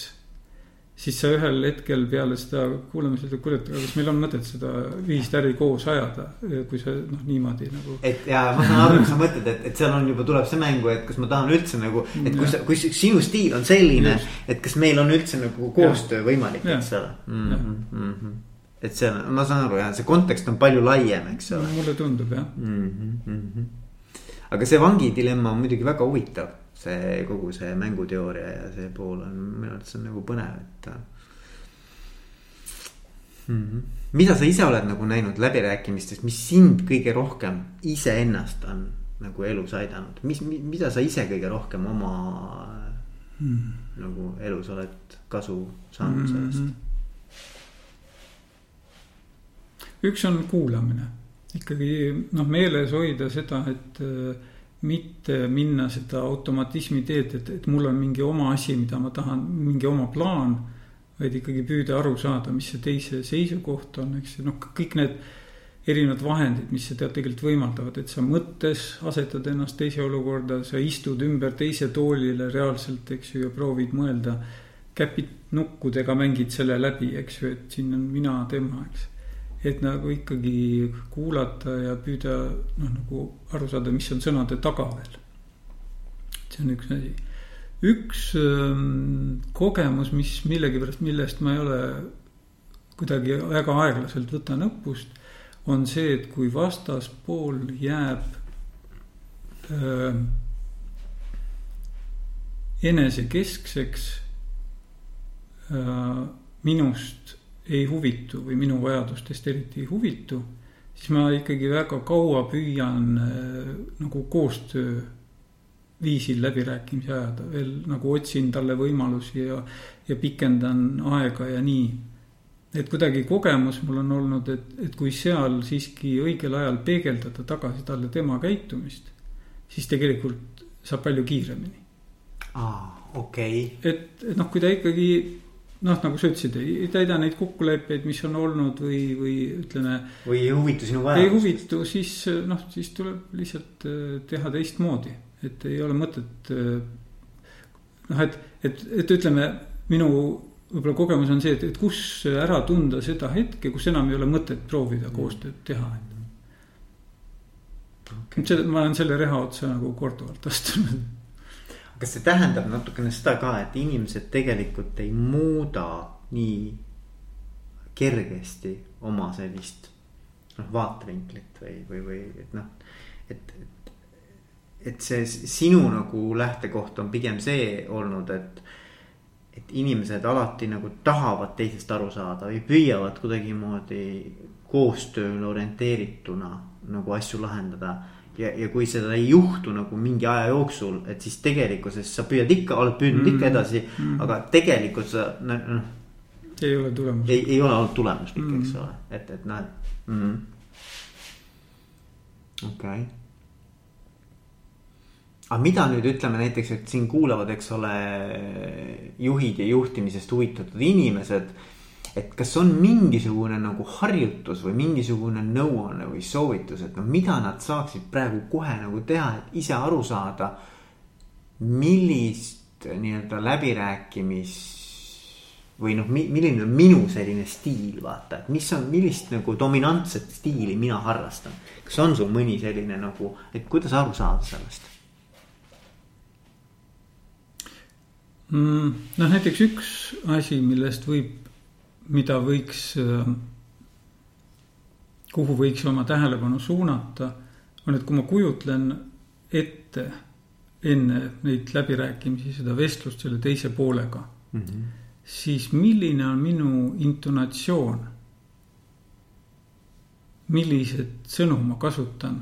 siis sa ühel hetkel peale seda kuulamist ütled, et kas meil on mõtet seda ühist äri koos ajada, kui sa noh, niimoodi nagu. et ja ma saan aru, mis sa mõtled, et, et seal on juba tuleb see mängu, et kas ma tahan üldse nagu, et kui sa, kui sinu stiil on selline, et kas meil on üldse nagu koostöö võimalik, eks ole mm -hmm et see on, ma saan aru jah, see kontekst on palju laiem, eks ole. mulle tundub jah mm. -hmm, mm -hmm. aga see vangi dilemma on muidugi väga huvitav, see kogu see mänguteooria ja see pool on minu arvates on nagu põnev, et mm. -hmm. mida sa ise oled nagu näinud läbirääkimistest, mis sind kõige rohkem iseennast on nagu elus aidanud, mis, mida sa ise kõige rohkem oma mm. nagu elus oled kasu saanud mm -hmm. sellest? Üks on kuulamine, ikkagi noh, meeles hoida seda, et äh, mitte minna seda automatismi teed, et, et mul on mingi oma asi, mida ma tahan, mingi oma plaan. vaid ikkagi püüda aru saada, mis see teise seisukoht on, eks ju, noh, kõik need erinevad vahendid, mis seda tegelikult võimaldavad, et sa mõttes asetad ennast teise olukorda, sa istud ümber teise toolile reaalselt, eks ju, ja proovid mõelda. käpid nukkudega, mängid selle läbi, eks ju, et siin on mina, tema, eks et nagu ikkagi kuulata ja püüda noh, nagu aru saada, mis on sõnade taga veel. see on üks asi. üks ähm, kogemus, mis millegipärast, millest ma ei ole kuidagi väga aeglaselt võtan õppust, on see, et kui vastaspool jääb äh, enesekeskseks äh, minust ei huvitu või minu vajadustest eriti ei huvitu, siis ma ikkagi väga kaua püüan äh, nagu koostöö viisil läbirääkimisi ajada, veel nagu otsin talle võimalusi ja, ja pikendan aega ja nii. et kuidagi kogemus mul on olnud, et, et kui seal siiski õigel ajal peegeldada tagasi talle tema käitumist, siis tegelikult saab palju kiiremini. aa, okei okay.. et, et noh, kui ta ikkagi noh, nagu sa ütlesid, ei täida neid kokkuleppeid, mis on olnud või, või ütleme. või ei huvitu sinu vajadustest. ei huvitu, siis noh, siis tuleb lihtsalt äh, teha teistmoodi, et ei ole mõtet. Äh, noh, et, et, et ütleme, minu võib-olla kogemus on see, et, et kus ära tunda seda hetke, kus enam ei ole mõtet proovida koostööd teha. Okay. seda, ma olen selle reha otsa nagu korduvalt astunud kas see tähendab natukene seda ka, et inimesed tegelikult ei muuda nii kergesti oma sellist noh, vaatevinklit või, või, või et noh, et, et. et see sinu nagu lähtekoht on pigem see olnud, et, et inimesed alati nagu tahavad teisest aru saada või püüavad kuidagimoodi koostööle orienteerituna nagu asju lahendada ja, ja kui seda ei juhtu nagu mingi aja jooksul, et siis tegelikkuses sa püüad ikka, oled püüdnud mm -hmm. ikka edasi mm, -hmm. aga tegelikult sa noh. ei ole tulemust. ei, ei ole olnud tulemuslik mm, -hmm. eks ole, et, et noh, et mm -hmm.. okei okay. aga mida nüüd ütleme näiteks, et siin kuulavad, eks ole, juhid ja juhtimisest huvitatud inimesed et kas on mingisugune nagu harjutus või mingisugune nõuanne või soovitus, et noh, mida nad saaksid praegu kohe nagu teha, et ise aru saada. millist nii-öelda läbirääkimis või noh, milline on minu selline stiil, vaata, et mis on, millist nagu dominantset stiili mina harrastan. kas on sul mõni selline nagu, et kuidas aru saada sellest? mm,? noh, näiteks üks asi, millest võib mida võiks, kuhu võiks oma tähelepanu suunata, on, et kui ma kujutlen ette enne neid läbirääkimisi, seda vestlust selle teise poolega mm, -hmm. siis milline on minu intonatsioon? milliseid sõnu ma kasutan,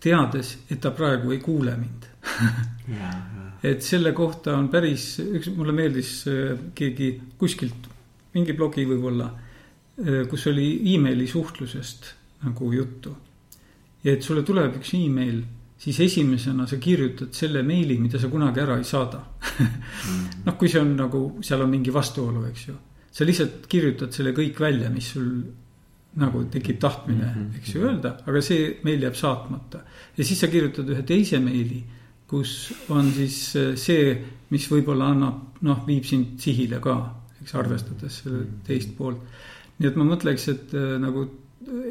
teades, et ta praegu ei kuule mind et selle kohta on päris, üks, mulle meeldis äh, keegi kuskilt, mingi blogi võib-olla, kus oli emaili suhtlusest nagu juttu. ja et sulle tuleb üks email siis esimesena sa kirjutad selle meili, mida sa kunagi ära ei saada noh, kui see on nagu, seal on mingi vastuolu, eks ju. sa lihtsalt kirjutad selle kõik välja, mis sul nagu tekib tahtmine, mhm. eks ju, öelda, aga see meil jääb saatmata. ja siis sa kirjutad ühe teise meili, kus on siis äh, see, mis võib-olla annab, noh, viib sind sihile ka, eks arvestades selle teist poolt. nii et ma mõtleks, et äh, nagu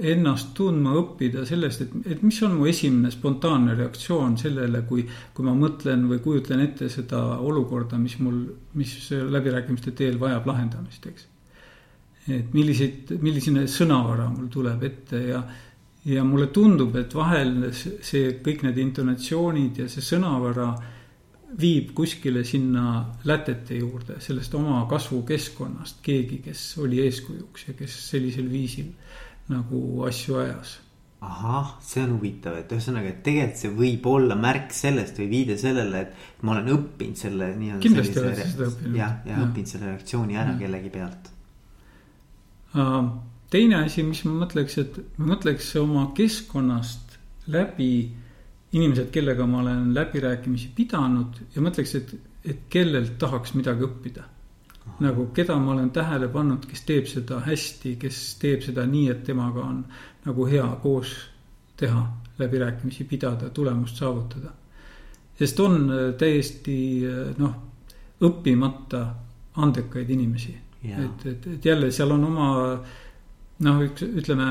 ennast tundma õppida sellest, et, et mis on mu esimene spontaanne reaktsioon sellele, kui, kui ma mõtlen või kujutlen ette seda olukorda, mis mul, mis läbirääkimiste teel vajab lahendamist, eks. et milliseid, milline sõnavara mul tuleb ette ja, ja mulle tundub, et vahel see kõik need intonatsioonid ja see sõnavara viib kuskile sinna lätete juurde, sellest oma kasvukeskkonnast keegi, kes oli eeskujuks ja kes sellisel viisil nagu asju ajas. ahah, see on huvitav, et ühesõnaga, et tegelikult see võib olla märk sellest või viide sellele, et ma olen õppinud selle nii-öelda. kindlasti oled sa seda õppinud. jah, ja, ja õppinud selle reaktsiooni ära ja. kellegi pealt uh,. teine asi, mis ma mõtleks, et ma mõtleks oma keskkonnast läbi inimesed, kellega ma olen läbirääkimisi pidanud ja mõtleks, et, et kellelt tahaks midagi õppida. Nagu keda ma olen tähele pannud, kes teeb seda hästi, kes teeb seda nii, et temaga on nagu hea koos teha, läbirääkimisi pidada, tulemust saavutada. sest on äh, täiesti äh, noh, õppimata andekaid inimesi, et, et, et jälle seal on oma noh, üks ütleme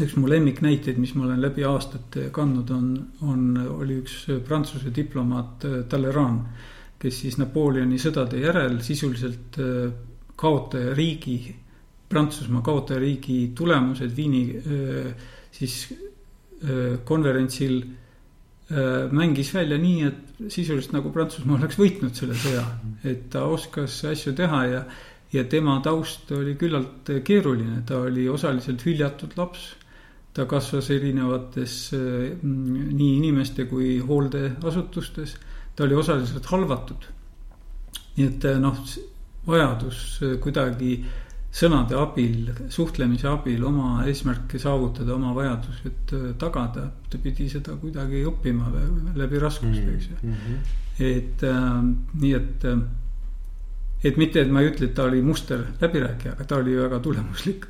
üks mu lemmiknäiteid, mis ma olen läbi aastate kandnud, on, on, oli üks Prantsuse diplomaat äh, Talleyrand kes siis Napoleoni sõdade järel sisuliselt äh, kaotajariigi, Prantsusmaa kaotajariigi tulemused Viini äh, siis äh, konverentsil mängis välja nii, et sisuliselt nagu Prantsusmaa oleks võitnud selle sõja. et ta oskas asju teha ja, ja tema taust oli küllalt keeruline, ta oli osaliselt hüljatud laps ta kasvas erinevates nii inimeste kui hooldeasutustes ta oli osaliselt halvatud. nii et eh, noh, vajadus eh, kuidagi sõnade abil, suhtlemise abil oma eesmärke saavutada, oma vajadused tagada. ta pidi seda kuidagi õppima läbi raskuste, eks ju mm -hmm.. et äh, nii, et, et mitte, et ma ei ütle, et ta oli muster läbirääkija, aga ta oli väga tulemuslik.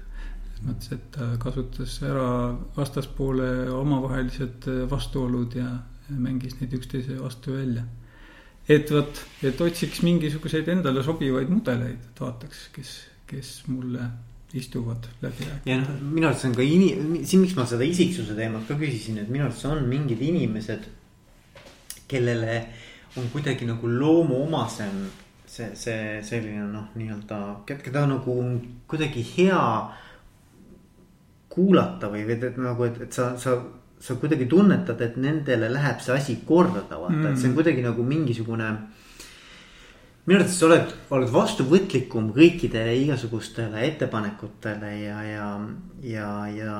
Mõttes, et ta kasutas ära vastaspoole omavahelised vastuolud ja mängis neid üksteise vastu välja. et vot, et otsiks mingisuguseid endale sobivaid mudeleid, et vaataks, kes, kes mulle istuvad läbi ja noh, minu arust see on ka ini-, siin, miks ma seda isiksuse teemat ka küsisin, et minu arust on mingid inimesed, kellele on kuidagi nagu loomuomasem see, see selline noh, nii-öelda, keda nagu kuidagi hea kuulata või, või et nagu, et, et sa, sa sa kuidagi tunnetad, et nendele läheb see asi korda, vaata mm., et see on mm. kuidagi nagu mingisugune. minu arvates sa oled, oled vastuvõtlikum kõikidele igasugustele ettepanekutele ja, ja, ja, ja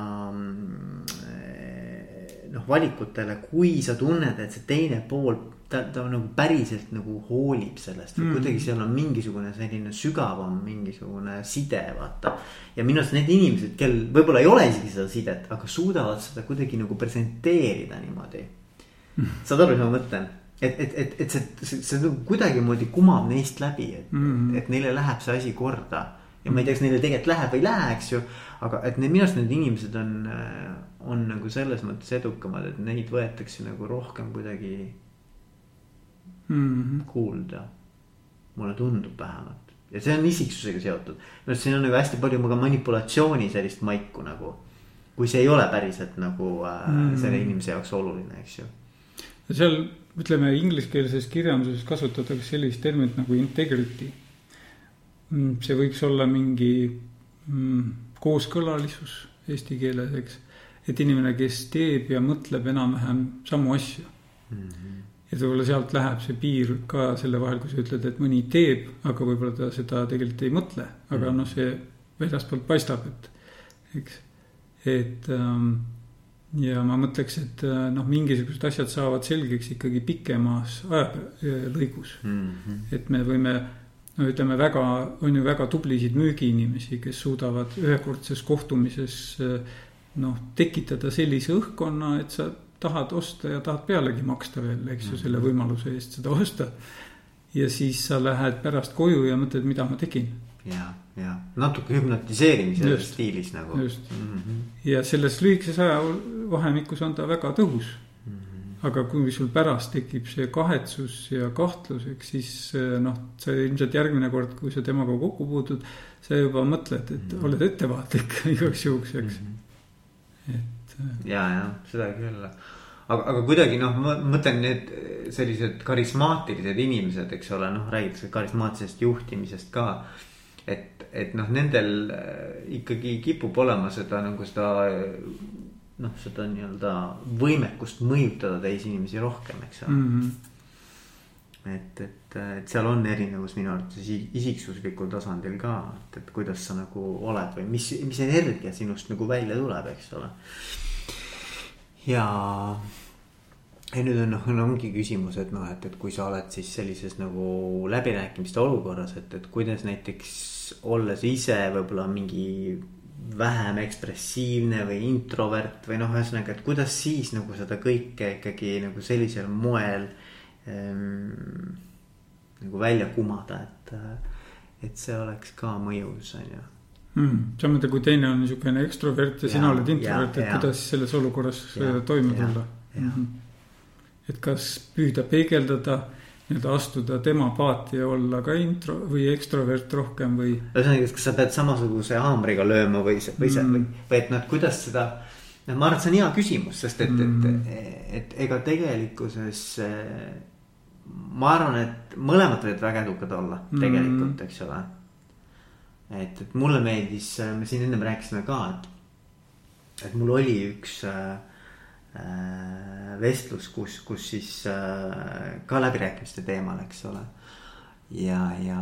noh, valikutele, kui sa tunned, et see teine pool ta, ta nagu päriselt nagu hoolib sellest või mm. kuidagi seal on mingisugune selline sügavam mingisugune side, vaata. ja minu arust need inimesed, kel võib-olla ei ole isegi seda sidet, aga suudavad seda kuidagi nagu presenteerida niimoodi mm.. saad aru, mis ma mõtlen? et, et, et, et see, see, see nagu kuidagimoodi kumab neist läbi, et mm., et neile läheb see asi korda. ja ma ei tea, kas neile tegelikult läheb või ei lähe, eks ju. aga et need minu arust need inimesed on, on nagu selles mõttes edukamad, et neid võetakse nagu rohkem kuidagi mm -hmm. kuulda. mulle tundub vähemalt ja see on isiksusega seotud. minu arust siin on nagu hästi palju ka manipulatsiooni sellist maiku nagu. kui see ei ole päriselt nagu äh, mm. selle inimese jaoks oluline, eks ju. seal ütleme ingliskeelses kirjanduses kasutatakse sellist terminit nagu integrity. Mm, see võiks olla mingi mm, kooskõlalisus eesti keeles, eks. Et inimene, kes teeb ja mõtleb enam-vähem samu asju mm. -hmm. ja võib-olla sealt läheb see piir ka selle vahel, kui sa ütled, et mõni teeb, aga võib-olla ta seda tegelikult ei mõtle, aga mm -hmm. noh, see väljastpoolt paistab, et eks, et ähm, ja ma mõtleks, et äh, noh, mingisugused asjad saavad selgeks ikkagi pikemas ajalõigus mm. -hmm. et me võime, no ütleme väga, on ju väga tublisid müügiinimesi, kes suudavad ühekordses kohtumises äh, noh, tekitada sellise õhkkonna, et sa tahad osta ja tahad pealegi maksta veel, eks ju, selle mhm. võimaluse eest seda osta. ja siis sa lähed pärast koju ja mõtled, mida ma tegin. ja, ja natuke hüpnotiseerimise stiilis nagu. just mm, -hmm. ja selles lühikeses ajavahemikus on ta väga tõhus mm. -hmm. aga kui sul pärast tekib see kahetsus ja kahtlus, eks siis noh, sa ilmselt järgmine kord, kui sa temaga kokku puutud, sa juba mõtled, et mm -hmm. oled ettevaatlik igaks juhuks, eks mm. -hmm et. Äh, ja, ja seda küll, aga, aga kuidagi noh, ma mõtlen need sellised karismaatilised inimesed, eks ole, noh, räägitakse karismaatilisest juhtimisest ka. et, et noh, nendel äh, ikkagi kipub olema seda nagu seda noh, seda nii-öelda võimekust mõjutada teisi inimesi rohkem, eks ole mm. -hmm et, et, et seal on erinevus minu arvates isiksuslikul tasandil ka, et, et kuidas sa nagu oled või mis, mis energia sinust nagu välja tuleb, eks ole. ja, ja nüüd on noh, ongi küsimus, et noh, et, et kui sa oled siis sellises nagu läbirääkimiste olukorras, et, et kuidas näiteks olles ise võib-olla mingi vähem ekspressiivne või introvert või noh, ühesõnaga, et kuidas siis nagu seda kõike ikkagi nagu sellisel moel ähm, nagu välja kumada, et, et see oleks ka mõjus, on ju mm,. samuti kui teine on niisugune ekstrovert ja, ja sina oled introvert, et ja. kuidas selles olukorras ja, toime tulla. Mm -hmm. et kas püüda peegeldada, nii-öelda astuda tema paati ja olla ka intro või ekstrovert rohkem või. ühesõnaga, kas sa pead samasuguse haamriga lööma või, või see mm. või, või et noh, et kuidas seda noh, ma arvan, et see on hea küsimus, sest et mm., et, et, et ega tegelikkuses ma arvan, et mõlemad võivad väga edukad olla mm. tegelikult, eks ole. et, et mulle meeldis, me siin ennem rääkisime ka, et, et mul oli üks äh, äh, vestlus, kus, kus siis äh, ka läbirääkimiste teemal, eks ole. ja, ja,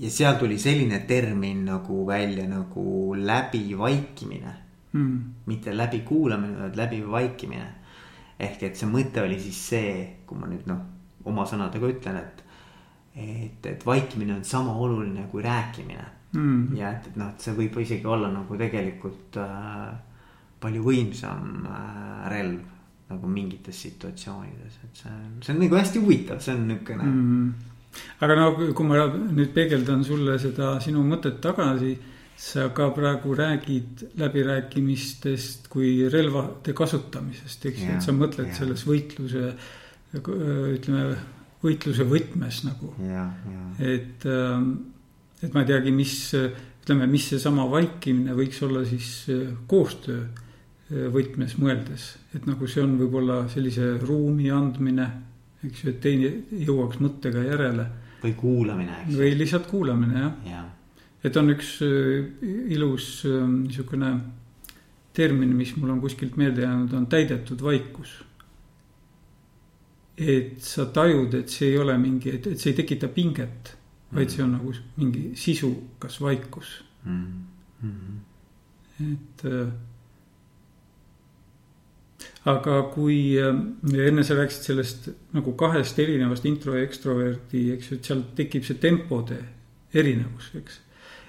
ja seal tuli selline termin nagu välja nagu läbivaikimine mm.. mitte läbikuulamine, vaid läbivaikimine ehk et see mõte oli siis see, kui ma nüüd noh, oma sõnadega ütlen, et. et, et vaikimine on sama oluline kui rääkimine. Mm.. ja et, et noh, et see võib isegi olla nagu tegelikult äh, palju võimsam äh, relv nagu mingites situatsioonides, et see, see on nagu hästi huvitav, see on niukene mm.. aga no kui ma nüüd peegeldan sulle seda sinu mõtet tagasi sa ka praegu räägid läbirääkimistest kui relvade kasutamisest, eks ju, et sa mõtled ja. selles võitluse, ütleme, võitluse võtmes nagu. et, ähm, et ma ei teagi, mis, ütleme, mis seesama vaikimine võiks olla siis äh, koostöö äh, võtmes mõeldes, et nagu see on võib-olla sellise ruumi andmine, eks ju, et teine jõuaks mõttega järele. või kuulamine, eks. või lihtsalt kuulamine, jah ja et on üks äh, ilus äh, niisugune termin, mis mul on kuskilt meelde jäänud, on täidetud vaikus. et sa tajud, et see ei ole mingi, et, et see ei tekita pinget, vaid see on nagu mingi sisukas vaikus mm. -hmm. et äh, aga kui enne sa rääkisid sellest nagu kahest erinevast intro ja ekstroverdi, eks ju, et seal tekib see tempode erinevus, eks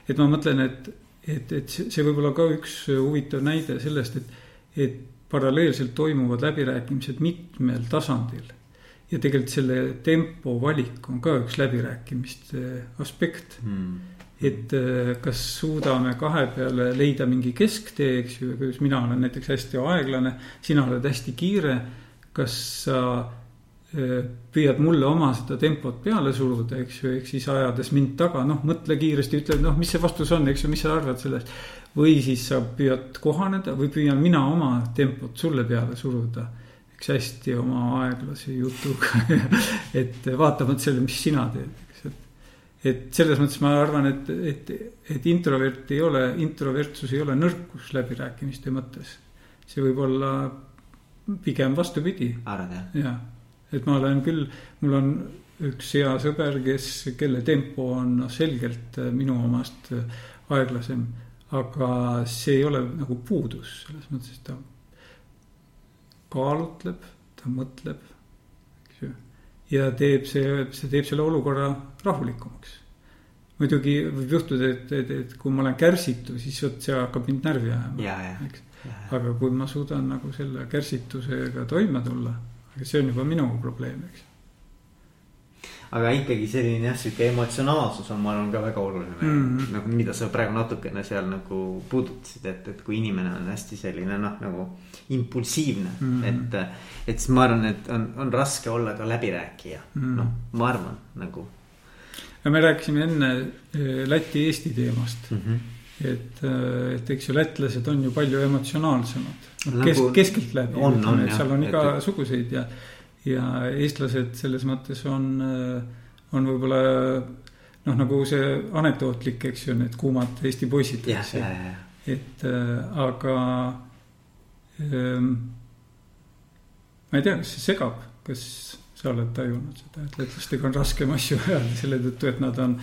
et ma mõtlen, et, et, et see võib olla ka üks huvitav näide sellest, et, et paralleelselt toimuvad läbirääkimised mitmel tasandil. ja tegelikult selle tempo valik on ka üks läbirääkimiste aspekt mm. et äh, kas suudame kahe peale leida mingi kesktee, eks ju, kuidas mina olen näiteks hästi aeglane, sina oled hästi kiire. kas sa püüad mulle oma seda tempot peale suruda, eks ju, ehk siis ajades mind taga, noh, mõtle kiiresti, ütle, noh, mis see vastus on, eks ju, mis sa arvad sellest. või siis sa püüad kohaneda või püüan mina oma tempot sulle peale suruda. eks hästi oma aeglase jutuga et vaatamata sellele, mis sina teed, eks, et. et selles mõttes ma arvan, et, et, et introvert ei ole, introvertsus ei ole nõrkus läbirääkimiste mõttes. see võib olla pigem vastupidi. arvad jah? jah, et ma olen küll, mul on üks hea sõber, kes, kelle tempo on noh, selgelt minu omast aeglasem. aga see ei ole nagu puudus, selles mõttes, et ta kaalutleb, ta mõtleb, eks ju. ja teeb see, see teeb selle olukorra rahulikumaks. muidugi võib juhtuda, et, et, et kui ma olen kärsitu, siis vot see hakkab mind närvi ajama, eks. aga kui ma suudan nagu selle kärsitusega toime tulla, aga see on juba minu probleem, eks aga ikkagi selline jah, sihuke emotsionaalsus on, ma arvan, ka väga oluline mm. -hmm. nagu mida sa praegu natukene seal nagu puudutasid, et, et kui inimene on hästi selline noh, nagu impulsiivne mm, -hmm. et. et siis ma arvan, et on, on raske olla ka läbirääkija mm, -hmm. noh, ma arvan nagu. me rääkisime enne eh, Läti-Eesti teemast mm. -hmm et, eh, et eks ju lätlased on ju palju emotsionaalsemad no,. Kes, nagu keskeltläbi, seal on igasuguseid ja ja eestlased selles mõttes on, on võib-olla noh, nagu see anekdootlik, eks ju, need kuumad Eesti poisid, eks ju. et äh, aga ähm, ma ei tea, kas see segab, kas sa oled tajunud seda, et lätlastega on raskem asju ajada selle tõttu, et nad on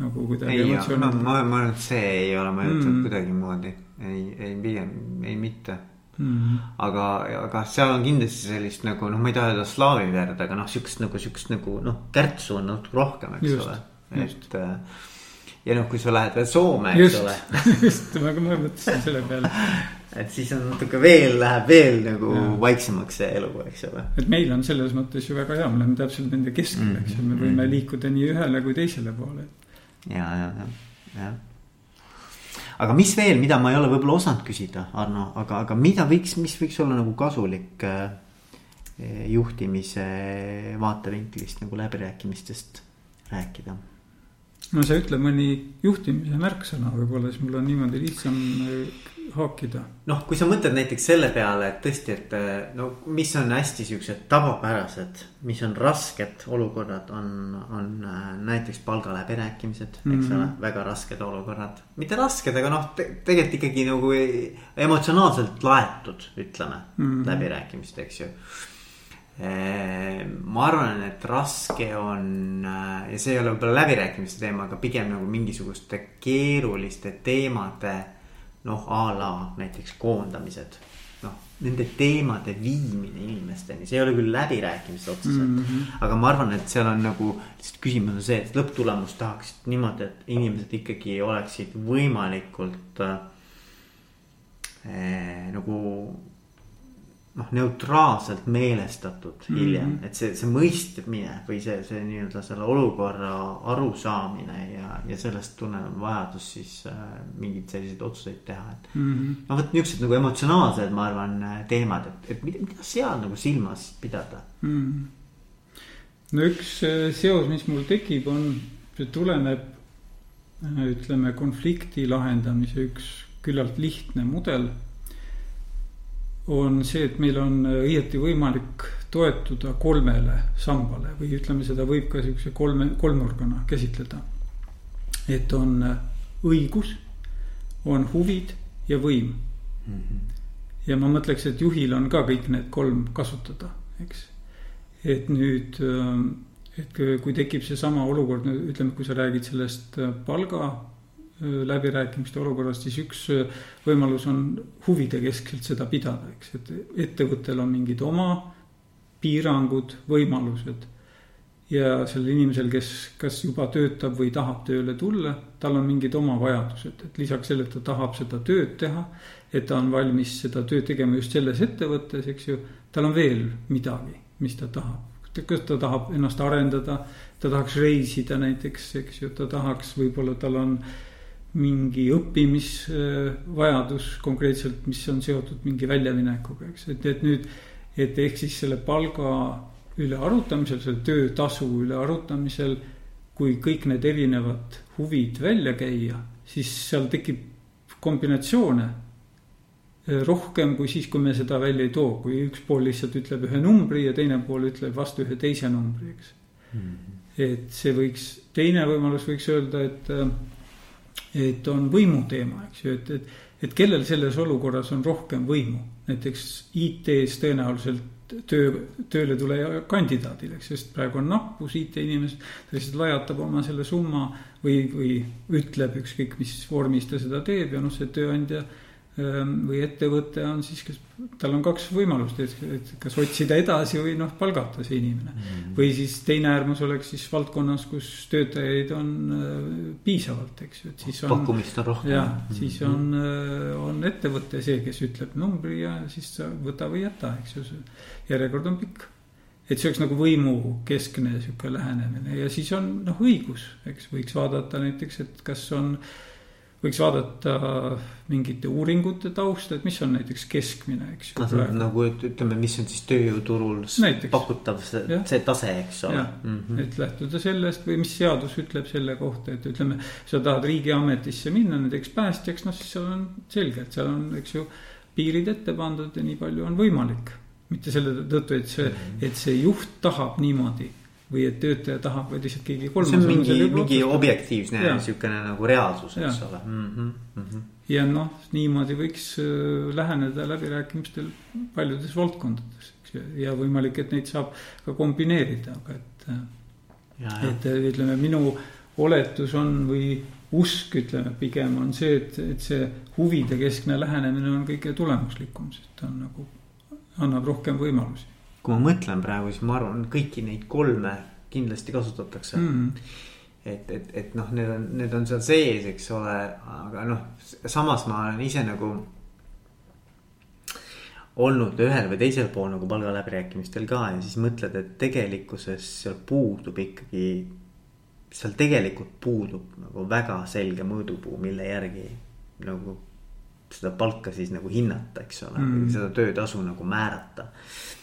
nagu kuidagi. ei, ma, ma, ma arvan, et see ei ole mõjutatud mm. kuidagimoodi, ei, ei pigem, ei mitte Mm. aga, aga seal on kindlasti sellist nagu noh, ma ei taha öelda slaavi verd, aga noh, siukest nagu siukest nagu noh, kärtsu on natuke rohkem, eks just, ole. et äh, ja noh, kui sa lähed veel Soome, eks ole. just, ma ka mõtlesin selle peale. et siis on natuke veel, läheb veel nagu ja. vaiksemaks see elu, eks ole. et meil on selles mõttes ju väga hea, me oleme täpselt nende keskel mm, -hmm. eks ju, me võime mhm. liikuda nii ühele kui teisele poole. ja, ja, ja, jah aga mis veel, mida ma ei ole võib-olla osanud küsida, Arno, aga, aga mida võiks, mis võiks olla nagu kasulik äh, juhtimise vaatevinklist nagu läbirääkimistest rääkida? no sa ütle mõni juhtimise märksõna võib-olla, siis mul on niimoodi lihtsam äh, haakida. noh, kui sa mõtled näiteks selle peale, et tõesti, et eh, no mis on hästi siuksed tavapärased, mis on rasked olukorrad, on, on eh, näiteks palgaläbirääkimised, eks mm -hmm. ole, väga rasked olukorrad. mitte rasked, aga noh te, tegelikult ikkagi nagu emotsionaalselt laetud, ütleme mm -hmm. läbirääkimised, eks ju ma arvan, et raske on ja see ei ole võib-olla läbirääkimiste teema, aga pigem nagu mingisuguste keeruliste teemade noh, a la näiteks koondamised. noh, nende teemade viimine inimesteni, see ei ole küll läbirääkimised otseselt mm. -hmm. aga ma arvan, et seal on nagu lihtsalt küsimus on see, et lõpptulemus tahaks niimoodi, et inimesed ikkagi oleksid võimalikult äh, nagu noh, neutraalselt meelestatud mm -hmm. hiljem, et see, see mõistmine või see, see nii-öelda selle olukorra arusaamine ja, ja sellest tuleneb vajadus siis äh, mingeid selliseid otsuseid teha, et mm. -hmm. no vot niuksed nagu emotsionaalsed, ma arvan, äh, teemad, et, et mida, mida seal nagu silmas pidada mm. -hmm. no üks äh, seos, mis mul tekib, on, see tuleneb ütleme konflikti lahendamise üks küllalt lihtne mudel on see, et meil on õieti võimalik toetuda kolmele sambale või ütleme, seda võib ka siukse kolme, kolmnurgana käsitleda. et on õigus, on huvid ja võim mm. -hmm. ja ma mõtleks, et juhil on ka kõik need kolm kasutada, eks. et nüüd, et kui tekib seesama olukord, ütleme, kui sa räägid sellest palga läbirääkimiste olukorrast, siis üks võimalus on huvide keskselt seda pidada, eks, et ettevõttel on mingid oma piirangud, võimalused. ja sellel inimesel, kes kas juba töötab või tahab tööle tulla, tal on mingid oma vajadused, et lisaks sellele, et ta tahab seda tööd teha. et ta on valmis seda tööd tegema just selles ettevõttes, eks ju, tal on veel midagi, mis ta tahab kas ta tahab ennast arendada, ta tahaks reisida näiteks, eks ju, ta tahaks, võib-olla tal on äh, mingi õppimisvajadus konkreetselt, mis on seotud mingi väljaminekuga, eks, et, et nüüd. et ehk siis selle palga üle arutamisel, selle töötasu üle arutamisel. kui kõik need erinevad huvid välja käia, siis seal tekib kombinatsioone. rohkem kui siis, kui me seda välja ei too, kui üks pool lihtsalt ütleb ühe numbri ja teine pool ütleb vastu ühe teise numbri, eks mm. -hmm et see võiks, teine võimalus võiks öelda, et, et on võimu teema, eks ju, et, et, et kellel selles olukorras on rohkem võimu. näiteks IT-s tõenäoliselt töö, tööle tuleja kandidaadil, eks, sest praegu on nappus IT-inimesed. ta lihtsalt lajatab oma selle summa või, või ütleb ükskõik mis vormis ta seda teeb ja noh, see tööandja või ettevõte on siis, kes, tal on kaks võimalust, et, et kas otsida edasi või noh, palgata see inimene mm. -hmm. või siis teine äärmus oleks siis valdkonnas, kus töötajaid on äh, piisavalt, eks ju, et siis on. pakkumist on rohkem. jah, siis mhm. on äh,, on ettevõte see, kes ütleb numbri ja siis sa võta või jäta, eks ju, see järjekord on pikk et see oleks nagu võimukeskne sihuke lähenemine ja siis on noh, õigus, eks võiks vaadata näiteks, et kas on äh, võiks vaadata mingite uuringute tausta, et mis on näiteks keskmine, eks ju. nagu ütleme, mis on siis tööjõuturul näiteks. pakutav see, see tase, eks ole. Mm -hmm. et lähtuda sellest või mis seadus ütleb selle kohta, et ütleme, sa tahad riigiametisse minna näiteks päästjaks, noh siis seal on selge, et seal on, eks ju. piirid ette pandud ja nii palju on võimalik, mitte selle tõttu, et see, mhm. et see juht tahab niimoodi või et töötaja tahab või lihtsalt keegi kolmas. see on mingi, mingi objektiivne niisugune nagu reaalsus, eks ole mm. -hmm, mm -hmm. ja noh, niimoodi võiks äh, läheneda läbirääkimistel paljudes valdkondades, eks ju, ja võimalik, et neid saab ka kombineerida, aga et. Äh, et äh, ütleme, minu oletus on või usk, ütleme pigem on see, et, et see huvide keskne lähenemine on kõige tulemuslikum, sest ta on nagu, annab rohkem võimalusi kui ma mõtlen praegu, siis ma arvan, kõiki neid kolme kindlasti kasutatakse mm.. et, et, et noh, need on, need on seal sees, eks ole, aga noh, samas ma olen ise nagu olnud ühel või teisel pool nagu palgaläbirääkimistel ka ja siis mõtled, et tegelikkuses seal puudub ikkagi. seal tegelikult puudub nagu väga selge mõõdupuu, mille järgi nagu seda palka siis nagu hinnata, eks ole mm., seda töötasu nagu määrata Eh,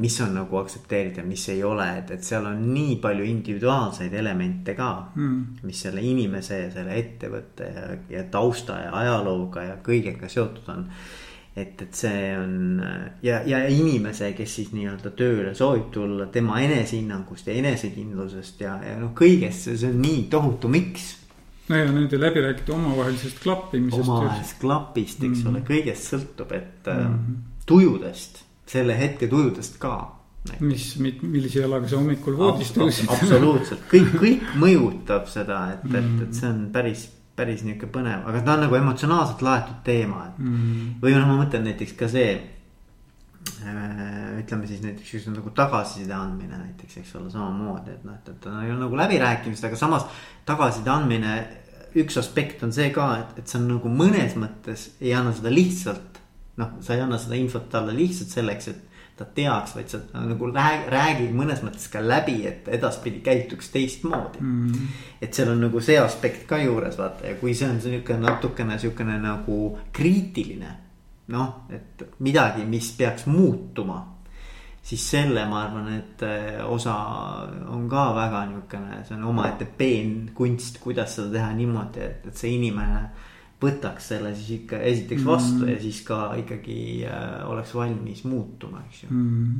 mis on nagu aktsepteeritav, mis ei ole, et, et seal on nii palju individuaalseid elemente ka mm.. mis selle inimese ja selle ettevõtte ja, ja tausta ja ajalooga ja kõigega seotud on. et, et see on ja, ja inimese, kes siis nii-öelda tööle soovib tulla, tema enesehinnangust ja enesekindlusest ja, ja noh, kõigest, see on nii tohutu miks no ja nende läbirääkimiste omavahelisest klappimisest. omavahelisest klapist, eks mm. ole, kõigest sõltub, et mm. tujudest selle hetke tujudest ka. mis, millise jalaga sa hommikul voodis tõusid absoluutselt, kõik, kõik mõjutab seda, et mm., et, et see on päris, päris nihuke põnev, aga ta on nagu emotsionaalselt laetud teema, et mm.. või noh, ma mõtlen näiteks ka see äh, ütleme siis näiteks just nagu tagasiside andmine näiteks, eks ole, samamoodi, et noh, et, et ei ole nagu läbirääkimised, aga samas tagasiside andmine. üks aspekt on see ka, et, et see on nagu mõnes mõttes ei anna seda lihtsalt noh, sa ei anna seda infot talle lihtsalt selleks, et ta teaks, vaid sa nagu räägid mõnes mõttes ka läbi, et edaspidi käituks teistmoodi mm. -hmm. et seal on nagu see aspekt ka juures vaata ja kui see on sihuke natukene sihukene nagu kriitiline. noh, et midagi, mis peaks muutuma siis selle ma arvan, et eh, osa on ka väga niisugune, see on omaette peenkunst, kuidas seda teha niimoodi, et, et see inimene võtaks selle siis ikka esiteks vastu mm. ja siis ka ikkagi äh, oleks valmis muutuma, eks ju mm..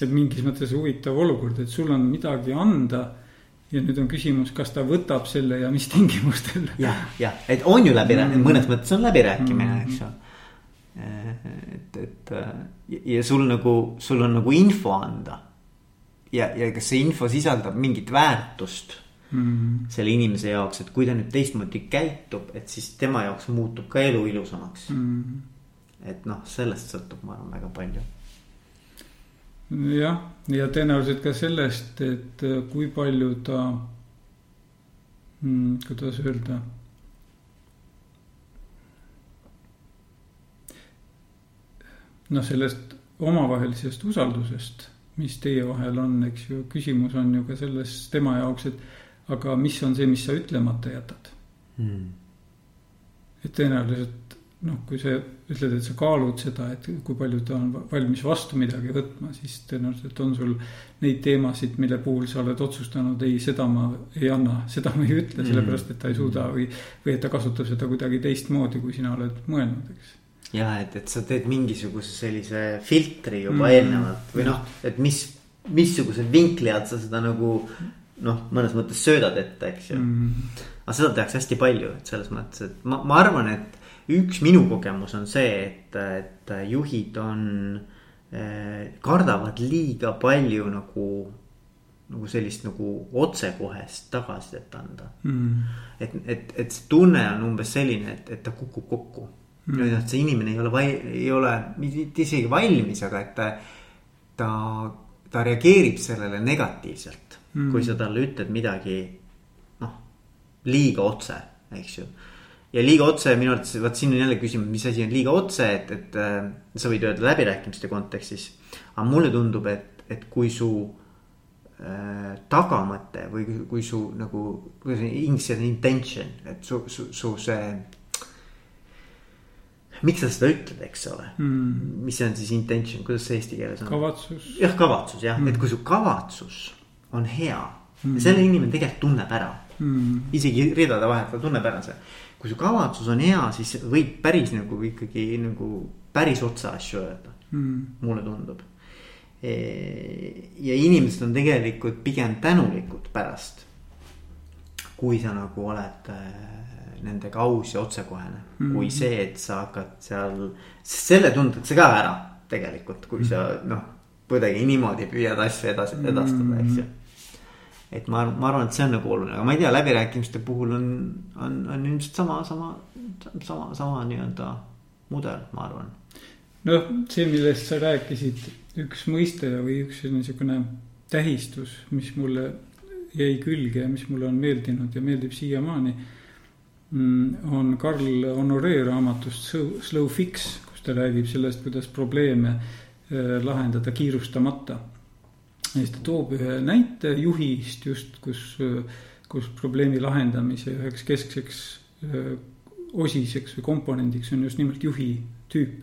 et mingis mõttes huvitav olukord, et sul on midagi anda. ja nüüd on küsimus, kas ta võtab selle ja mis tingimustel. jah, jah, et on ju läbirääkimine mm., mõnes mõttes on läbirääkimine mm., eks ju. et, et ja sul nagu, sul on nagu info anda. ja, ja kas see info sisaldab mingit väärtust mm. selle inimese jaoks, et kui ta nüüd teistmoodi käitub, et siis tema jaoks muutub ka elu ilusamaks mm.. et noh, sellest sõltub, ma arvan, väga palju. jah, ja tõenäoliselt ka sellest, et äh, kui palju ta mm,, kuidas öelda noh, sellest omavahelisest usaldusest, mis teie vahel on, eks ju, küsimus on ju ka selles tema jaoks, et aga mis on see, mis sa ütlemata jätad hmm.? et tõenäoliselt noh, kui sa ütled, et sa kaalud seda, et kui palju ta on valmis vastu midagi võtma, siis tõenäoliselt on sul neid teemasid, mille puhul sa oled otsustanud, ei, seda ma ei anna, seda ma ei ütle, sellepärast et ta ei suuda või, või et ta kasutab seda kuidagi teistmoodi, kui sina oled mõelnud, eks. ja et, et sa teed mingisuguse sellise filtri juba mm. eelnevalt või noh, et mis missuguse vinkli alt sa seda nagu noh, mõnes mõttes söödad ette, eks ju. Mm.. aga seda tehakse hästi palju, et selles mõttes, et ma, ma arvan, et üks minu kogemus on see, et, et juhid on eh,, kardavad liiga palju nagu nagu sellist nagu otsekohest tagasisidet anda. Mm.. et, et, et see tunne on umbes selline, et, et ta kukub kokku. Mm.. et see inimene ei ole, ei ole mitte isegi valmis, aga et ta, ta, ta reageerib sellele negatiivselt mm.. kui sa talle ütled midagi, noh, liiga otse, eks ju ja liiga otse minu arvates, vot siin on jälle küsimus, mis asi on liiga otse, et, et äh, sa võid öelda läbirääkimiste kontekstis. aga mulle tundub, et, et kui su Äh, tagamõte või kui su nagu, kuidas inglise keeles intention, et su, su, su see. miks sa seda ütled, eks ole mm., mis see on siis intention, kuidas see eesti keeles on? kavatsus. jah, kavatsus jah mm., et kui su kavatsus on hea mm., selle inimene tegelikult tunneb ära mm.. isegi ridade vahelt ta tunneb ära see. kui su kavatsus on hea, siis võib päris nagu ikkagi nagu päris otse asju öelda mm., mulle tundub ja inimesed on tegelikult pigem tänulikud pärast. kui sa nagu oled äh, nendega aus ja otsekohene mm, kui see, et sa hakkad seal, selle tundad sa ka ära tegelikult, kui mm sa noh, kuidagi niimoodi püüad asju edasi edastada, eks ju. Et ma, ma arvan, et see on nagu oluline, aga ma ei tea, läbirääkimiste puhul on, on, on ilmselt sama, sama, sama, sama nii-öelda mudel, ma arvan. noh, see, millest sa rääkisid üks mõiste või üks niisugune tähistus, mis mulle jäi külge ja mis mulle on meeldinud ja meeldib siiamaani. Mm, on Karl Honoré raamatust Slow Fix, kus ta räägib sellest, kuidas probleeme äh, lahendada kiirustamata. Ta toob ühe näite juhist just, kus, kus probleemi lahendamise üheks keskseks osiseks või komponendiks on just nimelt juhi tüüp.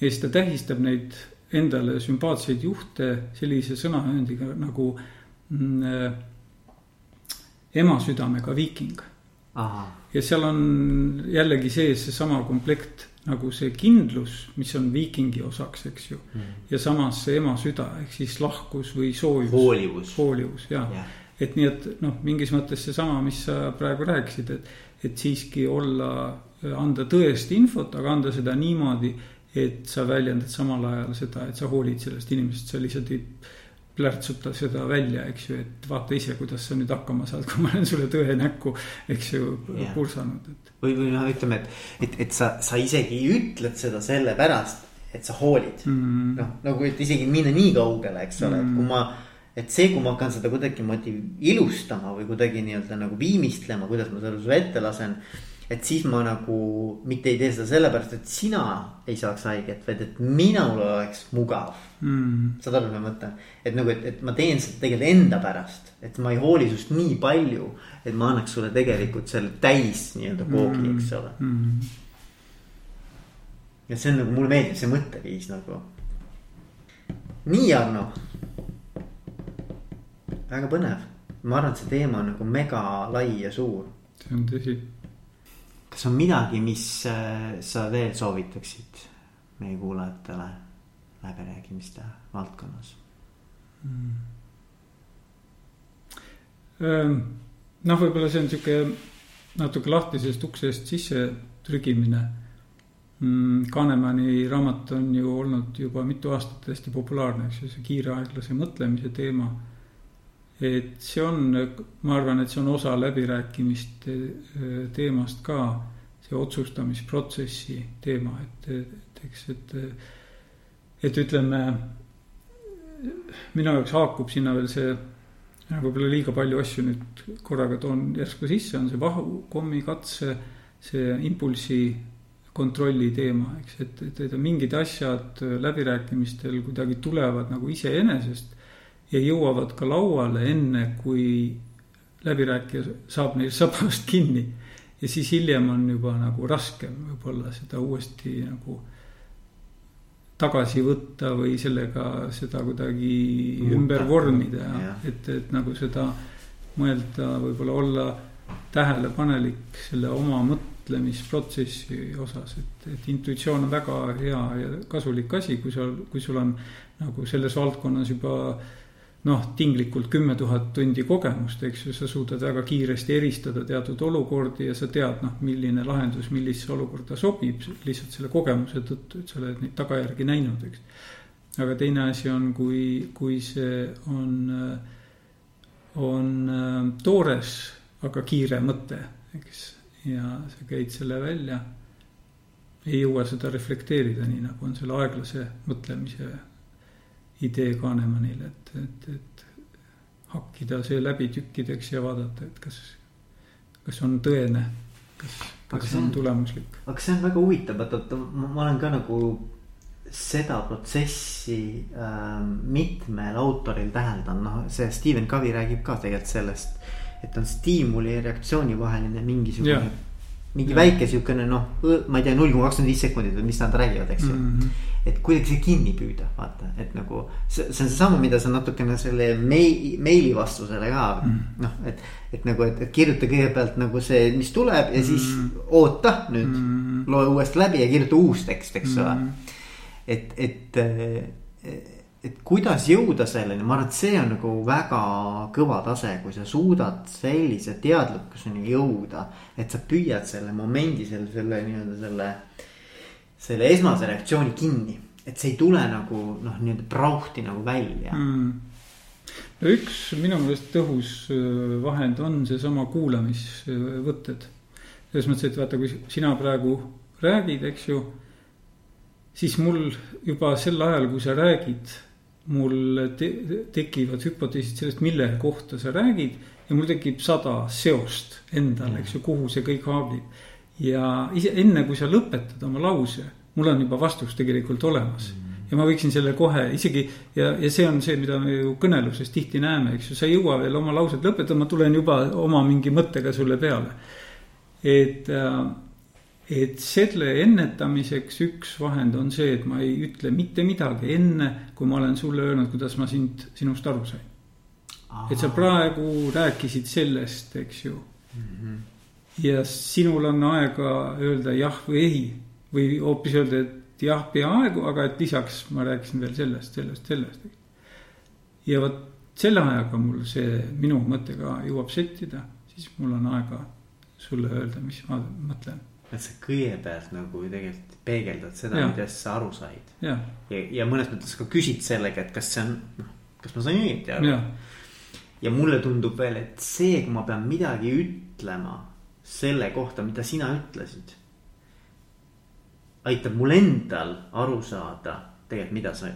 ja siis ta tähistab neid endale sümpaatseid juhte sellise sõnaühendiga nagu mm, äh, ema südamega viiking. ja seal on jällegi sees seesama komplekt nagu see kindlus, mis on viikingi osaks, eks ju mm.. ja samas see ema süda ehk siis lahkus või soojus. hoolivus. hoolivus ja yeah., et nii, et noh, mingis mõttes seesama, mis sa praegu rääkisid, et, et siiski olla, anda tõest infot, aga anda seda niimoodi et sa väljendad samal ajal seda, et sa hoolid sellest inimesest, sa lihtsalt ei plärtsuta seda välja, eks ju, et vaata ise, kuidas sa nüüd hakkama saad, kui ma olen sulle tõe näkku, eks ju pursanud, et. või, või noh, ütleme, et, et, et sa, sa isegi ütled seda sellepärast, et sa hoolid mm -hmm.. noh, nagu, et isegi minna nii kaugele, eks ole mm, -hmm. et kui ma et see, kui ma hakkan seda kuidagimoodi ilustama või kuidagi nii-öelda nagu viimistlema, kuidas ma selle sulle ette lasen et siis ma nagu mitte ei tee seda sellepärast, et sina ei saaks haiget, vaid et minul oleks mugav mm.. saad aru, mis ma mõtlen, et nagu, et, et ma teen seda tegelikult enda pärast, et ma ei hooli sinust nii palju, et ma annaks sulle tegelikult selle täis nii-öelda koogi mm., eks ole mm.. ja see on nagu, mulle meeldib see mõtteviis nagu. nii, Arno. väga põnev, ma arvan, et see teema on nagu mega lai ja suur. see on tõsi kas on midagi, mis äh, sa veel soovitaksid meie kuulajatele läbirääkimiste valdkonnas mm.? noh, võib-olla see on sihuke natuke lahtisest uksest sisse trügimine. Mm, Kanemani raamat on ju olnud juba mitu aastat hästi populaarne, eks ju, see kiire aeglase mõtlemise teema. Et see on, ma arvan, et see on osa läbirääkimiste äh, teemast ka see otsustamisprotsessi teema, et, et eks, et, et ütleme, minu jaoks haakub sinna veel see, võib-olla liiga palju asju nüüd korraga toon järsku sisse, on see vahukommi katse, see impulsi kontrolli teema, eks, et, et, et mingid asjad läbirääkimistel kuidagi tulevad nagu iseenesest ja jõuavad ka lauale enne, kui läbirääkija saab neil sabast kinni. Ja siis hiljem on juba nagu raskem võib-olla seda uuesti nagu tagasi võtta või sellega seda kuidagi Muuta. ümber vormida ja et, et nagu seda mõelda, võib-olla olla tähelepanelik selle oma mõtlemisprotsessi osas, et, et intuitsioon on väga hea ja kasulik asi, kui sul, kui sul on nagu selles valdkonnas juba noh, tinglikult kümme tuhat tundi kogemust, eks ju, sa suudad väga kiiresti eristada teatud olukordi ja sa tead, noh, milline lahendus millisesse olukorda sobib, lihtsalt selle kogemuse tõttu, et sa oled neid tagajärgi näinud, eks. aga teine asi on, kui, kui see on, on toores, aga kiire mõte, eks, ja sa käid selle välja ei jõua seda reflekteerida, nii nagu on selle aeglase mõtlemise idee Kahnemanil, et, et, et hakkida see läbi tükkideks ja vaadata, et kas, kas on tõene, kas, kas see on, on tulemuslik. aga see on väga huvitav, et, et ma olen ka nagu seda protsessi äh, mitmel autoril täheldanud, noh, see Stephen Covey räägib ka tegelikult sellest, et on stiimuli ja reaktsiooni vaheline mingisugune yeah mingi ja. väike siukene noh, ma ei tea, null koma kakskümmend viis sekundit või mis nad räägivad, eks ju mm. -hmm. et kuidagi see kinni püüda, vaata, et nagu see, see on seesama, mida sa natukene selle mei-, meili vastusele ka mm noh, et. et nagu, et, et kirjuta kõigepealt nagu see, mis tuleb ja siis mm oota nüüd mm, loe uuesti läbi ja kirjuta uus tekst, eks ole mm et, et, et et kuidas jõuda selleni, ma arvan, et see on nagu väga kõva tase, kui sa suudad sellise teadlikkuseni jõuda. et sa püüad selle momendi, selle, selle nii-öelda selle, selle esmase reaktsiooni kinni. et see ei tule nagu noh, nii-öelda prauhti nagu välja mm.. no üks minu meelest tõhus äh, vahend on seesama kuulamisvõtted. selles mõttes, et vaata, kui sina praegu räägid, eks ju siis mul juba sel ajal, kui sa räägid mul te tekivad hüpoteesid sellest, mille kohta sa räägid. ja mul tekib sada seost endal, eks ju, kuhu see kõik haabib. ja ise enne, kui sa lõpetad oma lause, mul on juba vastus tegelikult olemas ja ma võiksin selle kohe isegi ja, ja see on see, mida me ju kõneluses tihti näeme, eks ju, sa ei jõua veel oma lauset lõpetada, ma tulen juba oma mingi mõttega sulle peale. et äh, et selle ennetamiseks üks vahend on see, et ma ei ütle mitte midagi enne, kui ma olen sulle öelnud, kuidas ma sind, sinust aru sain. et sa praegu rääkisid sellest, eks ju mm. -hmm. ja sinul on aega öelda jah või ei või hoopis öelda, et jah, peaaegu, aga et lisaks ma rääkisin veel sellest, sellest, sellest. ja vot selle ajaga mul see minu mõte ka jõuab settida, siis mul on aega sulle öelda, mis ma mõtlen et sa kõigepealt nagu tegelikult peegeldad seda, millest sa aru said. ja, ja, ja mõnes mõttes ka küsid sellega, et kas see on, noh, kas ma sain õieti aru. ja mulle tundub veel, et see, kui ma pean midagi ütlema selle kohta, mida sina ütlesid. aitab mul endal aru saada tegelikult, mida sa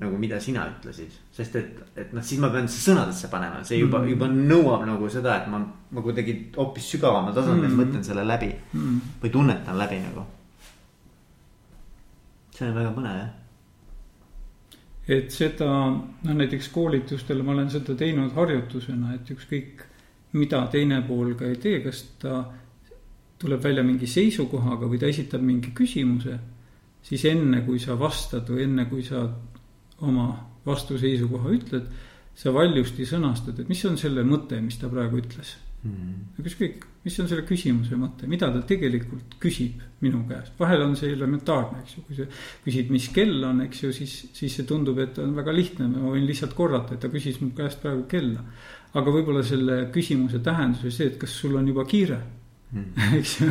nagu mida sina ütlesid. sest et, et noh, siis ma pean sõnadesse panema, see juba mm., juba nõuab nagu seda, et ma, ma kuidagi hoopis sügavamal tasandil mm. mõtlen selle läbi mm. või tunnetan läbi nagu. see on väga põnev jah. et seda, noh näiteks koolitustel ma olen seda teinud harjutusena, et ükskõik mida teine pool ka ei tee, kas ta tuleb välja mingi seisukohaga või ta esitab mingi küsimuse siis enne, kui sa vastad või enne, kui sa oma vastuseisukoha ütled, sa valjusti sõnastad, et mis on selle mõte, mis ta praegu ütles. Mm.. ükskõik, mis on selle küsimuse mõte, mida ta tegelikult küsib minu käest, vahel on see elementaarne, eks ju, kui sa küsid, mis kell on, eks ju, siis, siis see tundub, et on väga lihtne, ma võin lihtsalt korrata, et ta küsis mu käest praegu kella. aga võib-olla selle küsimuse tähendus oli see, et kas sul on juba kiire. Eks ju.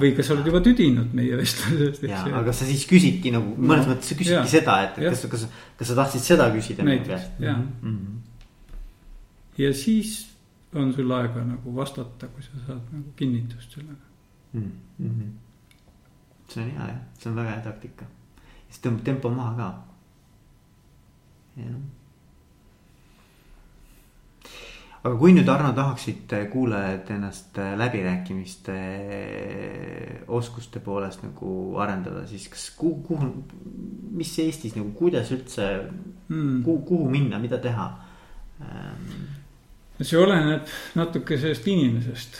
või kas sa oled juba tüdinud meie vestlusest, eks ju. aga sa siis küsidki nagu mõnes no, mõttes sa küsidki ja, seda, et, et kas, kas, kas sa tahtsid seda küsida. näiteks, jah mm. -hmm. ja siis on sul aega nagu vastata, kui sa saad nagu kinnitust sellega mm. -hmm. see on hea jah, see on väga hea taktika. siis tõmbab tempo maha ka. jah aga kui nüüd Arno tahaksid kuulajad ennast läbirääkimiste oskuste poolest nagu arendada, siis kas kuhu, kuhu, mis Eestis nagu, kuidas üldse mm., kuhu, kuhu minna, mida teha ähm.? see oleneb natuke sellest inimesest,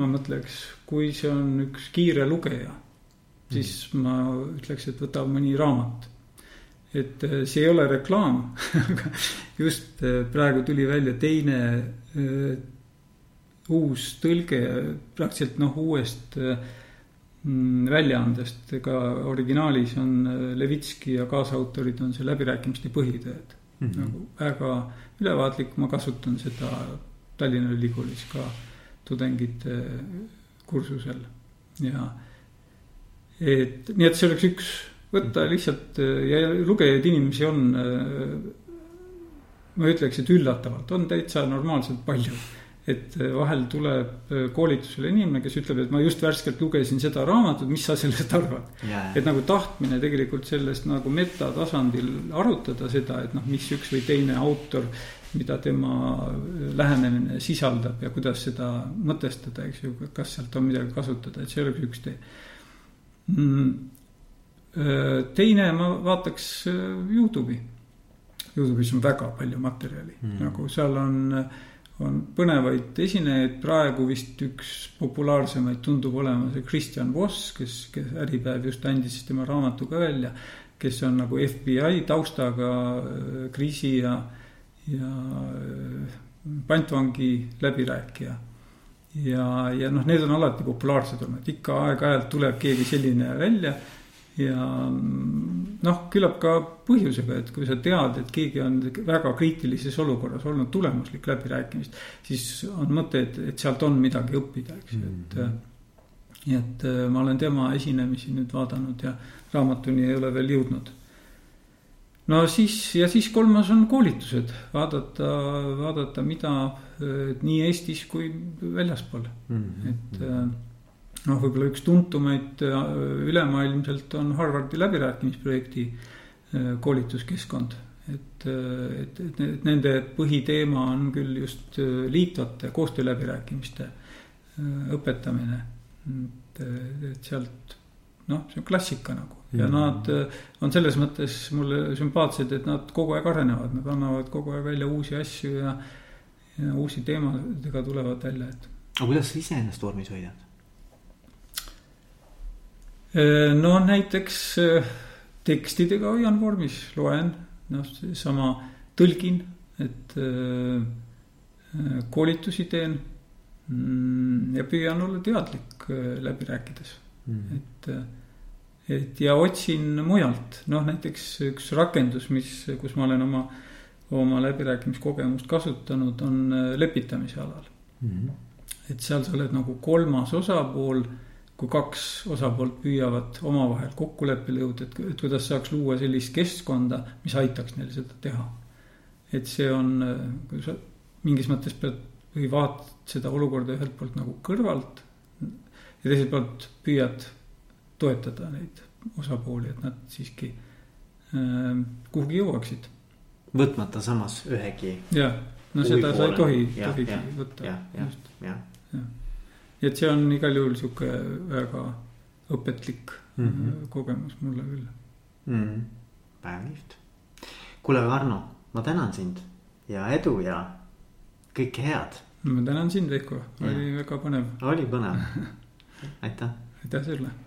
ma mõtleks, kui see on üks kiire lugeja, siis mm. ma ütleks, et võta mõni raamat et äh, see ei ole reklaam aga just äh, praegu tuli välja teine uh, uus tõlge praktiliselt noh, uuest uh, väljaandest, ega originaalis on Levitski ja kaasautorid on see läbirääkimiste põhitõed. mm -hmm. nagu väga ülevaatlik, ma kasutan seda Tallinna Ülikoolis ka tudengite kursusel ja et nii, et see oleks üks, võtta lihtsalt ja lugejaid inimesi on. ma ütleks, et üllatavalt on täitsa normaalselt palju. Et äh, vahel tuleb koolitusele inimene, kes ütleb, et ma just värskelt lugesin seda raamatut, mis sa sellest arvad. Yeah.. et nagu tahtmine tegelikult sellest nagu metatasandil arutada seda, et noh, mis üks või teine autor, mida tema äh, lähenemine sisaldab ja kuidas seda mõtestada, eks ju, kas sealt on midagi kasutada, et see oleks üks tee. Mm.. Teine, ma vaataks Youtube'i. Youtube'is on väga palju materjali mm., nagu seal on on põnevaid esinejaid, praegu vist üks populaarsemaid tundub olema see Christian Voss, kes, kes Äripäev just andis tema raamatu ka välja. kes on nagu FBI taustaga kriisi ja, ja pantvangi läbirääkija. ja, ja noh, need on alati populaarsed olnud, ikka aeg-ajalt tuleb keegi selline välja ja noh, küllap ka põhjusega, et kui sa tead, et keegi on väga kriitilises olukorras olnud tulemuslik läbirääkimist. siis on mõte, et, et sealt on midagi õppida, eks ju mm -hmm., et. Mhm. nii et äh, ma olen tema esinemisi nüüd vaadanud ja raamatuni ei ole veel jõudnud. no siis ja siis kolmas on koolitused, vaadata, vaadata, mida äh, nii Eestis kui väljaspool mm, -hmm. et noh, võib-olla üks tuntumaid äh, ülemaailmselt on Harvardi läbirääkimisprojekti äh, koolituskeskkond. et, äh, et, et, et nende põhiteema on küll just liitvate koostööläbirääkimiste õpetamine. et, et sealt noh, see on klassika nagu ja mm nad on selles mõttes mulle sümpaatsed, et nad kogu aeg arenevad, nad annavad kogu aeg välja uusi asju ja, ja uusi teemadega tulevad välja, et. aga kuidas sa ise ennast vormis hoiad? Äh, no näiteks äh, tekstidega hoian vormis, loen, noh, seesama tõlgin, et äh, koolitusi teen. Mm, ja püüan olla teadlik läbi rääkides mm., et, et ja otsin mujalt, noh näiteks üks rakendus, mis, kus ma olen oma, oma läbirääkimiskogemust kasutanud, on lepitamise alal mm.. et seal sa oled nagu kolmas osapool kui kaks osapoolt püüavad omavahel kokkuleppele jõuda, et, et kuidas saaks luua sellist keskkonda, mis aitaks neil seda teha. et see on, kui sa mingis mõttes pead või vaatad seda olukorda ühelt poolt nagu kõrvalt. ja teiselt poolt püüad toetada neid osapooli, et nad siiski äh, kuhugi jõuaksid. võtmata samas ühegi. jah, no seda sa ei tohi, tohigi võtta. jah, jah, jah ja nii et see on igal juhul sihuke väga õpetlik mm -hmm. kogemus mulle küll mm. -hmm. väga kihvt. kuule, Arno, ma tänan sind ja edu ja kõike head. ma tänan sind, Veiko, oli ja. väga põnev. oli põnev aitäh. aitäh sulle